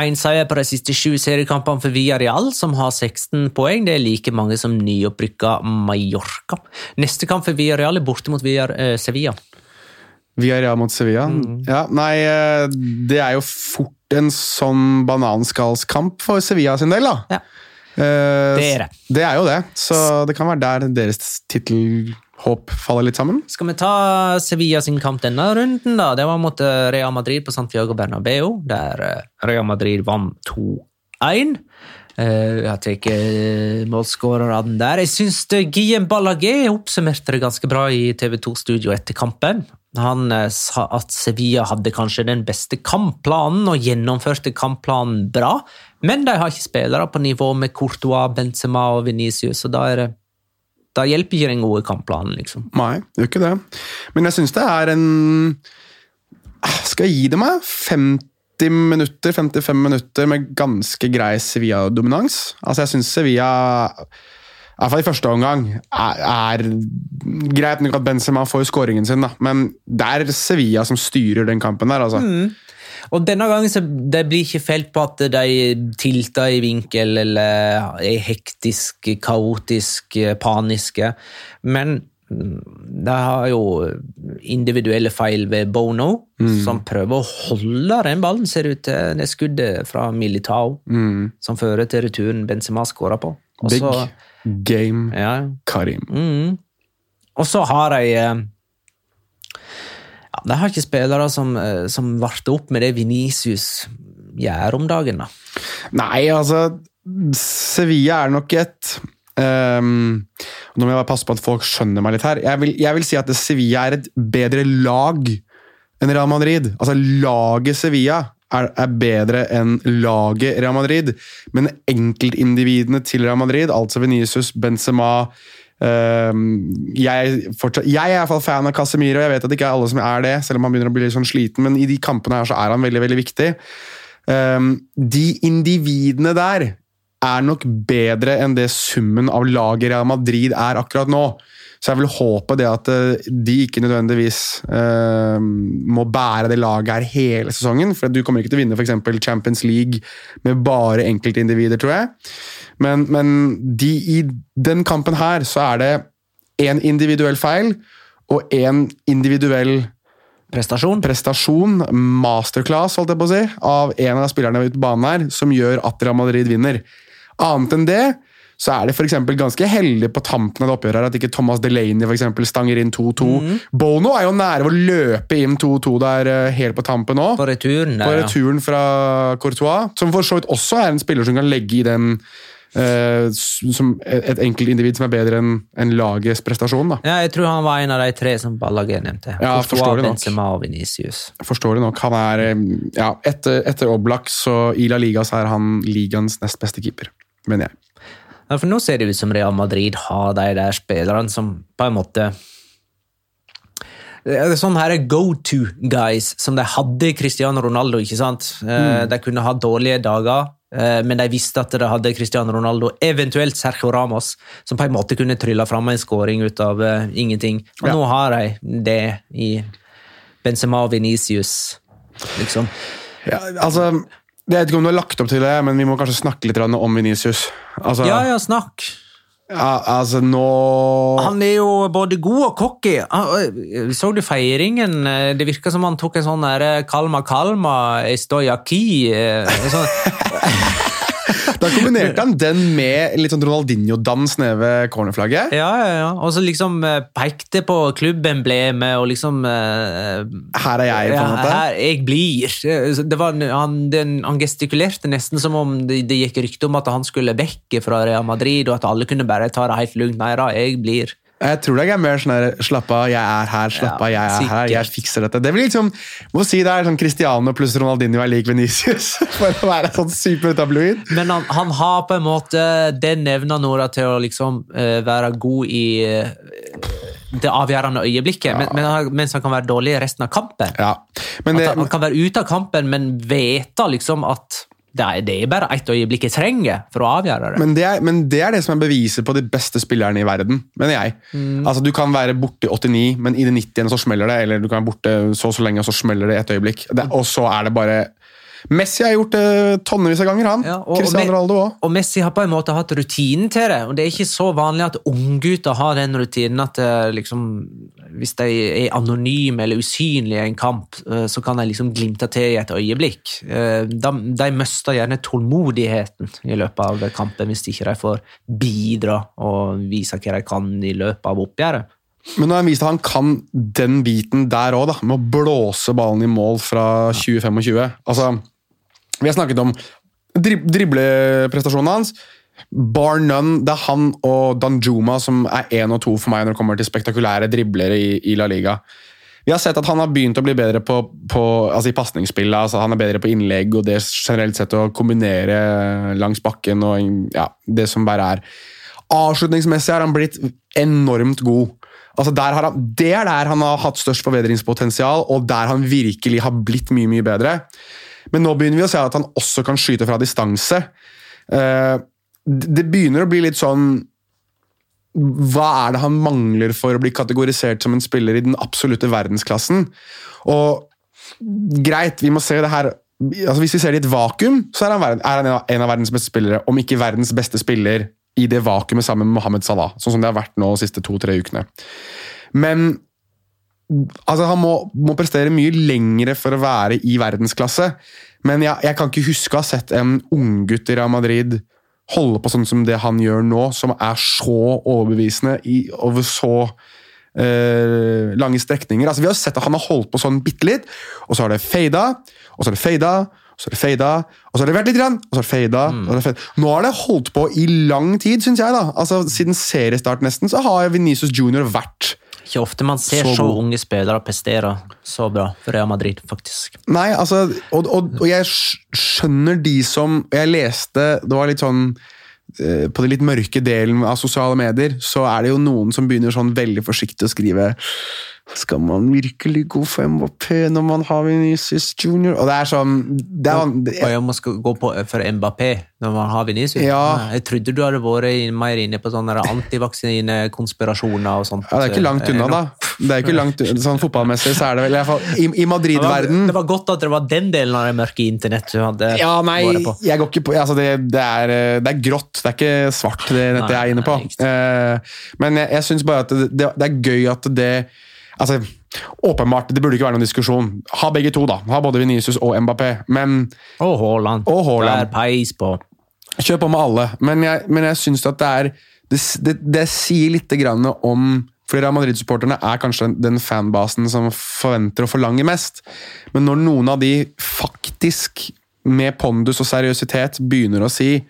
Speaker 1: Én seier på de siste sju seriekampene for Villarreal, som har 16 poeng. Det er like mange som nyopprykka Mallorca. Neste kamp for Villarreal er borte mot Villar, eh, Sevilla.
Speaker 3: Villarreal mot Sevilla.
Speaker 1: Mm.
Speaker 3: Ja, nei, eh, det er jo fort en sånn bananskallskamp for Sevilla sin del, da.
Speaker 1: Ja.
Speaker 3: Eh,
Speaker 1: Det er det.
Speaker 3: Det er jo det, så det kan være der deres tittelhåp faller litt sammen.
Speaker 1: Skal vi ta Sevilla sin kamp denne runden, da? Det var mot eh, Real Madrid på Santiago Bernabeu, der eh, Real Madrid vant 2-1. Eh, Jeg har tatt målskårerne der. Jeg syns Guillem Ballagé oppsummerte det ganske bra i TV2-studio etter kampen. Han eh, sa at Sevilla hadde kanskje den beste kampplanen og gjennomførte kampplanen bra, men de har ikke spillere på nivå med Courtois, Benzema og Venicius, og da, er det, da hjelper ikke den gode kampplanen, liksom.
Speaker 3: Nei, det gjør ikke det. Men jeg syns det er en Skal jeg gi det meg? 50 minutter, 55 minutter med ganske grei Sevilla-dominans. Altså, jeg syns Sevilla i hvert fall i første omgang er, er greit nok at Benzema får skåringen sin, da, men det er Sevilla som styrer den kampen der. altså.
Speaker 1: Og denne gangen så det blir ikke felt på at de tilter i vinkel eller er hektisk, kaotisk, paniske. Men mm, de har jo individuelle feil ved Bono, som prøver å holde den ballen, ser ut til. Det skuddet fra Militao som fører til returen Benzema skåra på. Også,
Speaker 3: Big game
Speaker 1: ja,
Speaker 3: Karim.
Speaker 1: Mm. Og så har de eh, ja, De har ikke spillere som, eh, som varter opp med det Venicius gjør om dagen. da.
Speaker 3: Nei, altså Sevilla er nok et um, Nå må jeg bare passe på at folk skjønner meg litt her. Jeg vil, jeg vil si at Sevilla er et bedre lag enn Real Madrid. Altså, laget Sevilla er, er bedre enn laget Real Madrid. Men enkeltindividene til Real Madrid, altså Venicius, Benzema jeg, fortsatt, jeg er i hvert fall fan av Casemiro, jeg vet at det ikke er alle som er det, selv om han begynner å bli litt sånn sliten, men i de kampene her så er han veldig, veldig viktig. Ehm, de individene der er nok bedre enn det summen av laget Real Madrid er akkurat nå. Så jeg vil håpe det at eh, de ikke nødvendigvis uh, må bære det laget her hele sesongen. For du kommer ikke til å vinne eksempel Champions League med bare enkeltindivider, tror jeg. Men, men de, i den kampen her så er det én individuell feil og én individuell
Speaker 1: Prestasjon.
Speaker 3: prestasjon, masterclass, holdt jeg på å si, av en av spillerne ute på banen her, som gjør at Real Madrid vinner. Annet enn det, så er det for ganske heldig på tampen av det oppgjøret her at ikke Thomas Delaney for eksempel stanger inn 2-2. Bono er jo nære å løpe inn 2-2 der eh, helt på tampen òg.
Speaker 1: På returen
Speaker 3: På
Speaker 1: der, ja.
Speaker 3: returen fra Courtois, som for så vidt også er en spiller som kan legge i den eh, som et enkeltindivid som er bedre enn en lagets prestasjon. da.
Speaker 1: Ja, jeg tror han var en av de tre som Ballaget nevnte.
Speaker 3: Ja, forståelig nok. Forståelig nok. Han er, eh, ja, etter, etter Oblak så i La Liga så er han ligaens nest beste keeper, mener jeg.
Speaker 1: Ja, for nå ser det ut som Real Madrid har de der spillerne som på en måte det er Sånn her go to guys som de hadde Cristiano Ronaldo. ikke sant? Mm. De kunne ha dårlige dager, eh, men de visste at de hadde Cristiano Ronaldo, eventuelt Sergio Ramos, som på en måte kunne trylle fram en skåring ut av uh, ingenting. Og
Speaker 3: Ja.
Speaker 1: nå har de det i Benzema og Venicius, liksom.
Speaker 3: Ja, altså, jeg vet ikke om du har lagt opp til det, men vi må kanskje snakke litt om Venicius. Altså,
Speaker 1: Ja, ja, snakk.
Speaker 3: Ja, altså nå
Speaker 1: Han er jo både god og cocky. Så du feiringen? Det virka som han tok en sånn derre kalma kalma estoyaki'. eh, Sånn.
Speaker 3: Da kombinerte han den med litt sånn Ronaldinho-dans nede ved cornerflagget.
Speaker 1: Ja, ja, ja. Og så liksom eh, pekte på klubbemblemet og liksom eh,
Speaker 3: Her er jeg, på en måte.
Speaker 1: Her jeg blir. Det var, han, den, han gestikulerte nesten som om det, det gikk rykte om at han skulle vekke fra Real Madrid, og at alle kunne bare ta det helt lugnt. Nei da, jeg blir.
Speaker 3: Jeg tror det er mer sånn her Slapp av, jeg er her, slapp av, jeg er her, jeg fikser dette. Det blir liksom, må si det er sånn Cristiano pluss Ronaldinho er lik Venicius, for å være sånn supertabloid.
Speaker 1: Men han, han har på en måte det nevner Nora til å liksom uh, være god i uh, det avgjørende øyeblikket, men, men, mens han kan være dårlig i resten av kampen.
Speaker 3: Ja, men det,
Speaker 1: han, han kan være ute av kampen, men vite liksom at det er, det er bare ett øyeblikk jeg trenger for å avgjøre det.
Speaker 3: Men det, er, men det er det som er beviset på de beste spillerne i verden, mener jeg.
Speaker 1: Mm.
Speaker 3: Altså, Du kan være borte i 89, men i det 90. så smeller det. Eller du kan være borte så og så lenge, og så smeller det et øyeblikk. Det, og så er det bare Messi har gjort det tonnevis av ganger, han.
Speaker 1: Ja, og-
Speaker 3: Cristiano
Speaker 1: og
Speaker 3: Ronaldo òg.
Speaker 1: Og Messi har på en måte hatt rutinen til det, og det er ikke så vanlig at unggutter har den rutinen at eh, liksom, hvis de er anonyme eller usynlige i en kamp, eh, så kan de liksom glimte til i et øyeblikk. Eh, De, de mister gjerne tålmodigheten i løpet av kampen hvis ikke de får bidra og vise hva de kan i løpet av oppgjøret.
Speaker 3: Men nå har han vist at han kan den biten der òg, med å blåse ballen i mål fra 2025. Altså, vi har snakket om drib dribleprestasjonene hans. Bar none, det er han og Danjuma som er én og to for meg når det kommer til spektakulære driblere i, i La Liga. Vi har sett at han har begynt å bli bedre på, på, altså i pasningsspillet. Altså han er bedre på innlegg og det generelt sett å kombinere langs bakken og ja, det som bare er. Avslutningsmessig har han blitt enormt god. Altså han, det er der han har hatt størst forbedringspotensial, og der han virkelig har blitt mye mye bedre. Men nå begynner vi å se at han også kan skyte fra distanse. Eh, det begynner å bli litt sånn Hva er det han mangler for å bli kategorisert som en spiller i den absolutte verdensklassen? Og greit, vi må se det her altså Hvis vi ser det i et vakuum, så er han, en av verdens beste spillere, om ikke verdens beste spiller i det vakuumet sammen med Mohammed Salah, sånn som det har vært nå de siste to-tre ukene. Men altså, han må, må prestere mye lengre for å være i verdensklasse. Men jeg, jeg kan ikke huske å ha sett en unggutt i Real Madrid holde på sånn som det han gjør nå, som er så overbevisende i, over så eh, lange strekninger. Altså, vi har sett at han har holdt på sånn bitte litt, og så har det fada, og så har det fada, og så har det fada, og så har det vært litt og så har fada. og så har det fada. Nå har det holdt på i lang tid, syns jeg. da. Altså, Siden seriestart nesten, så har Venezia Junior vært
Speaker 1: Ikke ofte man ser
Speaker 3: Så
Speaker 1: så, unge spillere prestere så bra for Real Madrid, faktisk.
Speaker 3: Nei, altså, og, og, og jeg skjønner de som Jeg leste Det var litt sånn eh, På den litt mørke delen av sosiale medier, så er det jo noen som begynner sånn veldig forsiktig å skrive Skal man virkelig gå for Mbappé når man har Vinicius Junior? Og det er sånn det er,
Speaker 1: Og jeg må skal gå på for Mbappé når man har Vinicius.
Speaker 3: Ja.
Speaker 1: Jeg trodde du hadde vært mer inne på sånne antivaksinekonspirasjoner og sånt.
Speaker 3: ja, Det er ikke langt unna, da. Det er ikke langt unna, sånn Fotballmessig så er det vel i, hvert fall, i, i Madrid-verden
Speaker 1: det var godt at det var den delen av det mørke internett du hadde
Speaker 3: Ja, nei,
Speaker 1: vært på.
Speaker 3: jeg går ikke på altså det, det, er, eh, det er grått, det er ikke svart, det nettet jeg er inne på.
Speaker 1: Nei,
Speaker 3: Eh, men jeg, jeg syns bare at det, det, det er gøy at det altså, Åpenbart, det burde ikke være noen diskusjon. Ha begge to, da. Ha både Vinicius og Mbappé. Men
Speaker 1: Og Haaland.
Speaker 3: Og Haaland.
Speaker 1: Der peis på.
Speaker 3: Kjør på med alle. Men jeg, men jeg syns at det er det, det, det sier litt grann om fordi Real Madrid-supporterne er kanskje den fanbasen som forventer og forlanger mest. Men når noen av de faktisk, med pondus og seriøsitet, begynner å si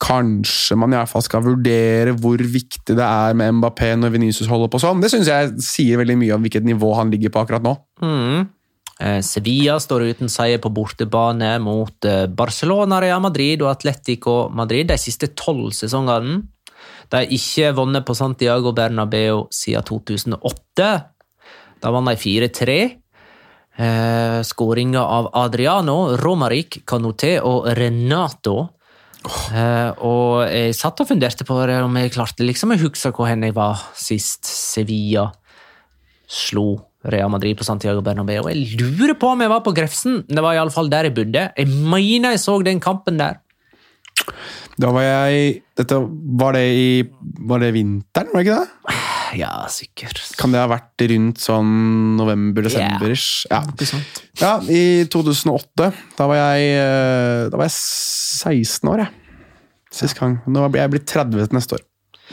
Speaker 3: Kanskje man i hvert fall skal vurdere hvor viktig det er med Mbappé når Venezia holder på sånn. Det syns jeg sier veldig mye om hvilket nivå han ligger på akkurat nå.
Speaker 1: Eh, Sevilla står uten seier på bortebane mot eh, Barcelona, Real Madrid og Atletico Madrid de siste tolv sesongene. De har ikke vunnet på Santiago Bernabeu siden 2008. Da vant de 4-3. Eh, Skåringer av Adriano, Romaric, Canoté og Renato. Eh, og jeg satt og funderte på det, om jeg klarte liksom å huske hvor jeg var sist Sevilla slo Real Madrid på Santiago Bernabeu. Jeg lurer på om jeg var på Grefsen. Det var iallfall der jeg bodde. Jeg mener jeg så den kampen der.
Speaker 3: Da var jeg dette, Var det i Var det vinteren, var det ikke det?
Speaker 1: Ja, sikkert.
Speaker 3: Kan det ha vært rundt sånn november-desember-ish? Ja.
Speaker 1: Ikke sant?
Speaker 3: ja, i 2008. Da var jeg, eh, da var jeg 16 år, jeg. Sist gang. Nå blir jeg blitt 30 til neste år.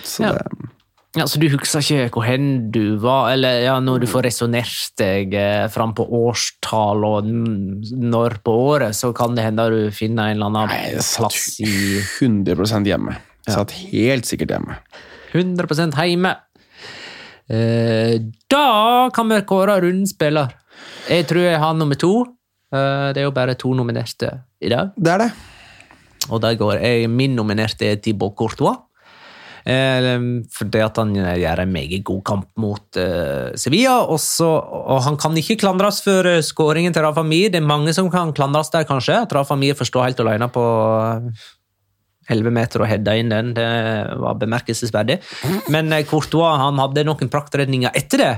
Speaker 3: Så
Speaker 1: Ja.
Speaker 3: det,
Speaker 1: Ja, Så du husker ikke hvor hen du var, eller ja, når du får resonnert deg eh, fram på årstall og når på året, så kan det hende du finner en eller annen
Speaker 3: Nei, jeg satt
Speaker 1: plass i
Speaker 3: 100% hjemme. Jeg satt helt sikkert hjemme.
Speaker 1: 100% hjemme. Eh, da kan vi kåre rundens spiller. Jeg tror jeg har nummer to. Eh, det er jo bare to nominerte i dag.
Speaker 3: Det er det.
Speaker 1: Og der går jeg, min nominerte er Thibaut Courtois. For fordi at han gjør en meget god kamp mot eh, Sevilla. Også, og han kan ikke klandres for eh, skåringen til Rafa Mir. Det er mange som kan klandres der, kanskje. At Rafa Mir får stå helt alene på eh, 11 meter og heada inn den. Det var bemerkelsesverdig. Men eh, Courtois han hadde noen praktredninger etter det.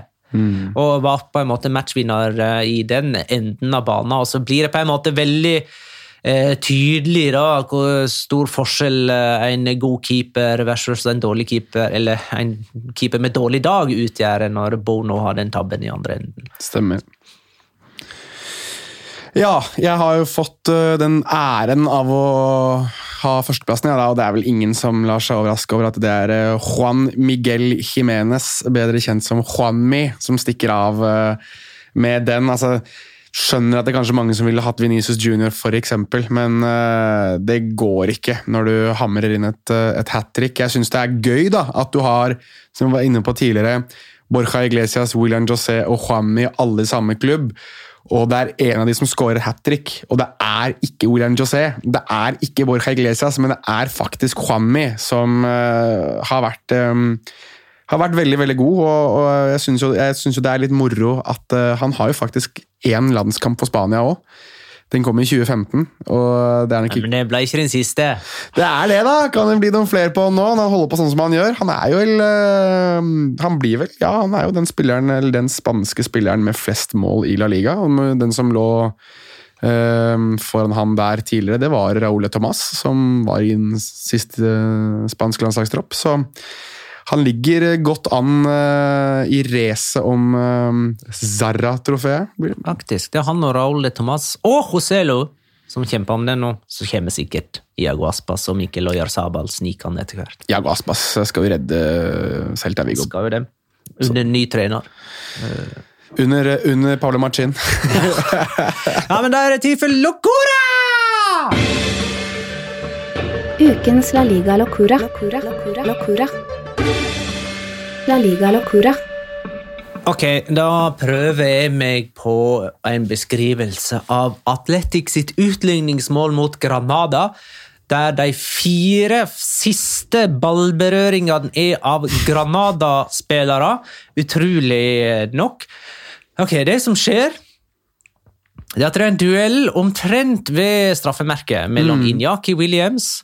Speaker 1: Og var på en måte matchvinner eh, i den enden av banen. Og så blir det på en måte veldig eh, tydelig da, hvor stor forskjell eh, en god keeper versus en dårlig keeper, eller en keeper med dårlig dag utgjør når Bono har den tabben i andre enden.
Speaker 3: Stemmer. Ja, jeg har jo fått den æren av å ha førsteplassen, ja, da, og det er vel ingen som lar seg overraske over at det er øh, Juan Miguel Jimenez, bedre kjent som Juanmi, som stikker av øh, med den. Altså, skjønner at det er kanskje mange som ville hatt Venezia Junior, eksempel, men uh, det går ikke når du hamrer inn et, et hat trick. Jeg syns det er gøy da, at du har, som vi var inne på tidligere, Borja Iglesias, William José og Juanmi alle i samme klubb. Og det er en av de som scorer hat trick, og det er ikke William José. Det er ikke Borja Iglesias, men det er faktisk Juanmi som uh, har vært um, har vært veldig veldig god, og, og jeg syns jo, jo det er litt moro at uh, han har jo faktisk én landskamp for Spania òg. Den kom i 2015, og det er nok ikke
Speaker 1: Men det ble ikke den siste.
Speaker 3: Det er det, da! Kan det bli noen flere på nå? Når han holder på sånn som han gjør. Han er jo vel øh, Han blir vel Ja, han er jo den spilleren, eller den spanske spilleren med flest mål i La Liga. Den som lå øh, foran ham der tidligere, det var Raúl Tomàs, som var i den siste øh, spanske landslagstropp. Så han ligger godt an uh, i racet om uh, Zarra-trofeet.
Speaker 1: Faktisk. Det er han og Raúl de Tomas og Joselo som kjemper om det nå. Så kommer sikkert Iago Aspas og Mikkel Oyarzabal snikende etter hvert.
Speaker 3: Iago Aspas skal jo redde Celta Viggo.
Speaker 1: Skal jo det. Under ny trener.
Speaker 3: Under, under Pablo Machin.
Speaker 1: Ja, men da er det tid for Locora!
Speaker 4: Ukens La Liga Locura. Locura. Locura. Locura. La Liga Locura.
Speaker 1: Ok, da prøver jeg meg på en beskrivelse av Atletic sitt utligningsmål mot Granada, der de fire siste ballberøringene er av Granada-spillere. Utrolig nok. Ok, det som skjer det er at det er en duell omtrent ved straffemerket mellom Inyaki Williams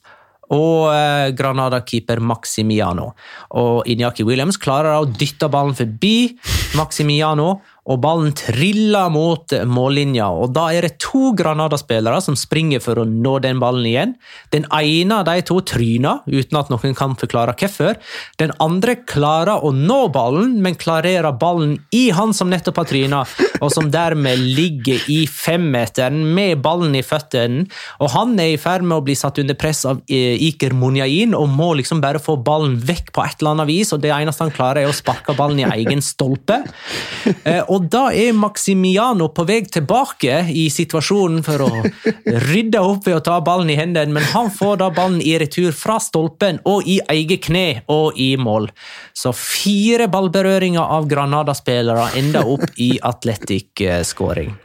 Speaker 1: og eh, Granada-keeper Maximiano. Og Inyaki Williams klarer å dytte ballen forbi Maximiano, og ballen triller mot mållinja. Og Da er det to Granada-spillere som springer for å nå den ballen igjen. Den ene av de to tryner, uten at noen kan forklare hvorfor. Den andre klarer å nå ballen, men klarerer ballen i han som nettopp har tryna, og som dermed ligger i femmeteren med ballen i føttene. Og han er i ferd med å bli satt under press av eh, Iker Munyain og må liksom bare få ballen vekk på et eller annet vis, og det eneste han klarer, er å sparke ballen i egen stolpe. Eh, Og da er Maximiano på vei tilbake i situasjonen for å rydde opp ved å ta ballen i hendene, men han får da ballen i retur fra stolpen og i eget kne og i mål. Så fire ballberøringer av Granada-spillere ender opp i Atletic-skåring.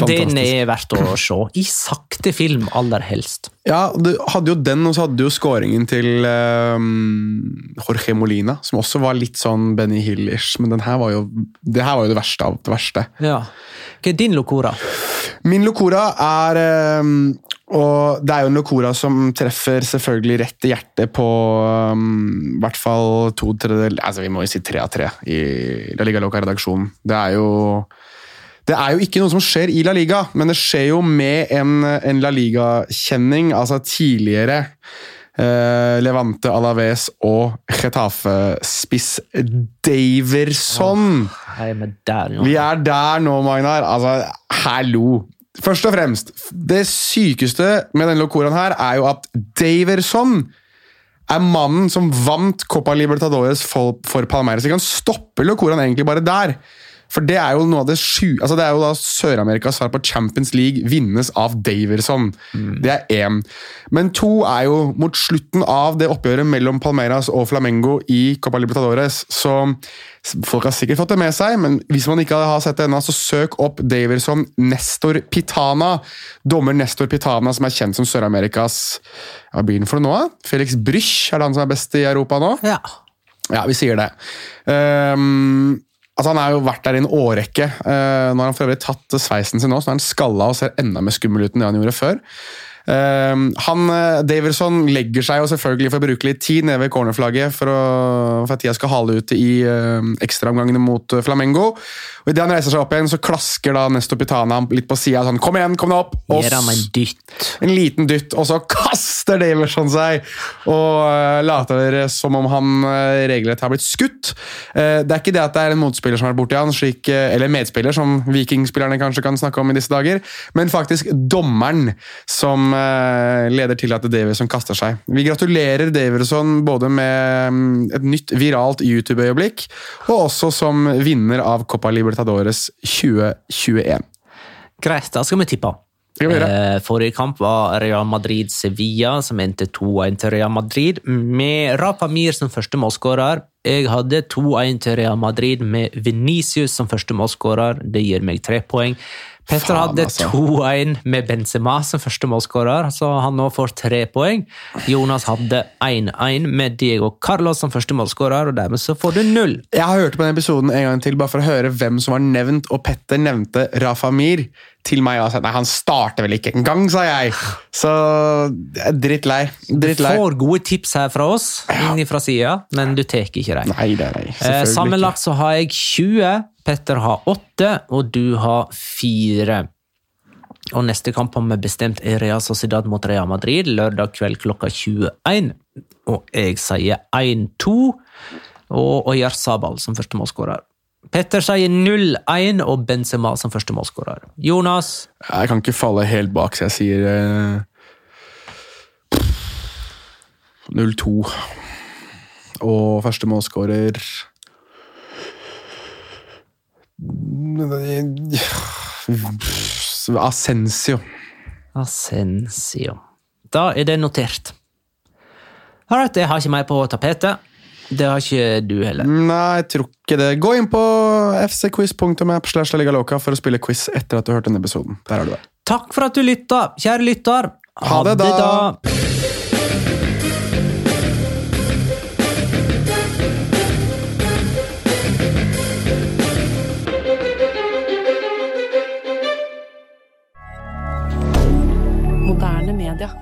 Speaker 1: Den er verdt å se. I sakte film, aller helst.
Speaker 3: Ja, du hadde jo den, og så hadde du jo scoringen til um, Jorge Molina, som også var litt sånn Benny Hill-ish, men den her var jo, det her var jo det verste av det verste.
Speaker 1: Ja. Hva er din locora?
Speaker 3: Min locora er um, Og det er jo en locora som treffer selvfølgelig rett i hjertet på um, i hvert fall to tredjedeler Altså, vi må jo si tre av tre i La Liga Loca-redaksjonen. Det er jo det er jo ikke noe som skjer i La Liga, men det skjer jo med en, en La Liga-kjenning, altså tidligere eh, Levante Alaves og Getafe-spiss Daverson.
Speaker 1: Oh, der.
Speaker 3: Vi er der nå, Magnar. Altså, hallo! Først og fremst, det sykeste med denne locoraen her er jo at Daverson er mannen som vant Copa Libertadores for, for Palmeiras. Vi kan stoppe locoraen egentlig bare der. For det er jo noe av det sju... Altså det er jo da Sør-Amerikas svar på Champions League vinnes av Daverson. Det er én. Men to er jo mot slutten av det oppgjøret mellom Palmeiras og Flamengo i Copa Libertadores. Så folk har sikkert fått det med seg, men hvis man ikke har sett det ennå, så søk opp Daverson Nestor Pitana. Dommer Nestor Pitana, som er kjent som Sør-Amerikas Hva blir den for noe? da? Felix Brüch er det han som er best i Europa nå?
Speaker 1: ja.
Speaker 3: Ja, vi sier det. Ehm, altså Han har jo vært der i en årrekke. Uh, nå har han for øvrig tatt sveisen sin nå, så nå er han skalla og ser enda mer skummel ut enn det han gjorde før. Ehm, han, eh, Daverson legger seg jo selvfølgelig for å bruke litt tid nede ved cornerflagget for, å, for at tida skal hale ut i uh, ekstraomgangene mot eh, Flamengo. Og Idet han reiser seg opp igjen, så klasker da Nesto Pitana litt på sida. Sånn, Kom igjen, kom deg opp! Og
Speaker 1: Gjør han en dytt.
Speaker 3: en liten dytt, og så kaster Daverson seg og uh, later som om han regelrett har blitt skutt. Eh, det er ikke det at det er en motspiller som har vært borti han, slik, eh, eller medspiller, som vikingspillerne kanskje kan snakke om i disse dager, men faktisk dommeren som eh, leder til at Daverson kaster seg. Vi gratulerer Daverson både med mm, et nytt viralt YouTube-øyeblikk, og også som vinner av Copa Libertadores 2021.
Speaker 1: Greit, da skal vi tippe. Eh, forrige kamp var Real Madrid-Sevilla, som endte 2-1 til Real Madrid, med Rafa Mir som første målskårer. Jeg hadde 2-1 til Real Madrid med Venicius som første målskårer. Det gir meg tre poeng. Petter hadde
Speaker 3: altså.
Speaker 1: 2-1 med Benzema som første målskårer, så han nå får tre poeng. Jonas hadde 1-1 med Diego Carlos som første målskårer, og dermed så får du null.
Speaker 3: Jeg har hørt på den episoden en gang til, bare for å høre hvem som var nevnt, og Petter nevnte Rafa Mir til meg og sa nei, han starter vel ikke engang, sa jeg. Så drittlei. drittlei.
Speaker 1: Du får gode tips her fra oss, inn fra sida, men du tar ikke dem.
Speaker 3: Nei, nei, nei.
Speaker 1: Eh, sammenlagt så har jeg 20, Petter har 8, og du har 4. Og neste kamp har vi bestemt er Real Sociedad mot Real Madrid lørdag kveld klokka 21. Og jeg sier 1-2, og Oyar Sabal som første målskårer. Petter sier 0-1 og Benzema som første målskårer. Jonas.
Speaker 3: Jeg kan ikke falle helt bak, så jeg sier eh, 0-2. Og første målskårer Ascensio.
Speaker 1: Asensio. Da er det notert. Alright, jeg har ikke mer på tapetet. Det har ikke du heller.
Speaker 3: Nei, jeg tror ikke det. Gå inn på fcquiz.app slash ligaloca for å spille quiz etter at du har hørt denne episoden. Der har du det.
Speaker 1: Takk for at du lytta, kjære lytter.
Speaker 3: Ha det da.
Speaker 2: Moderne media.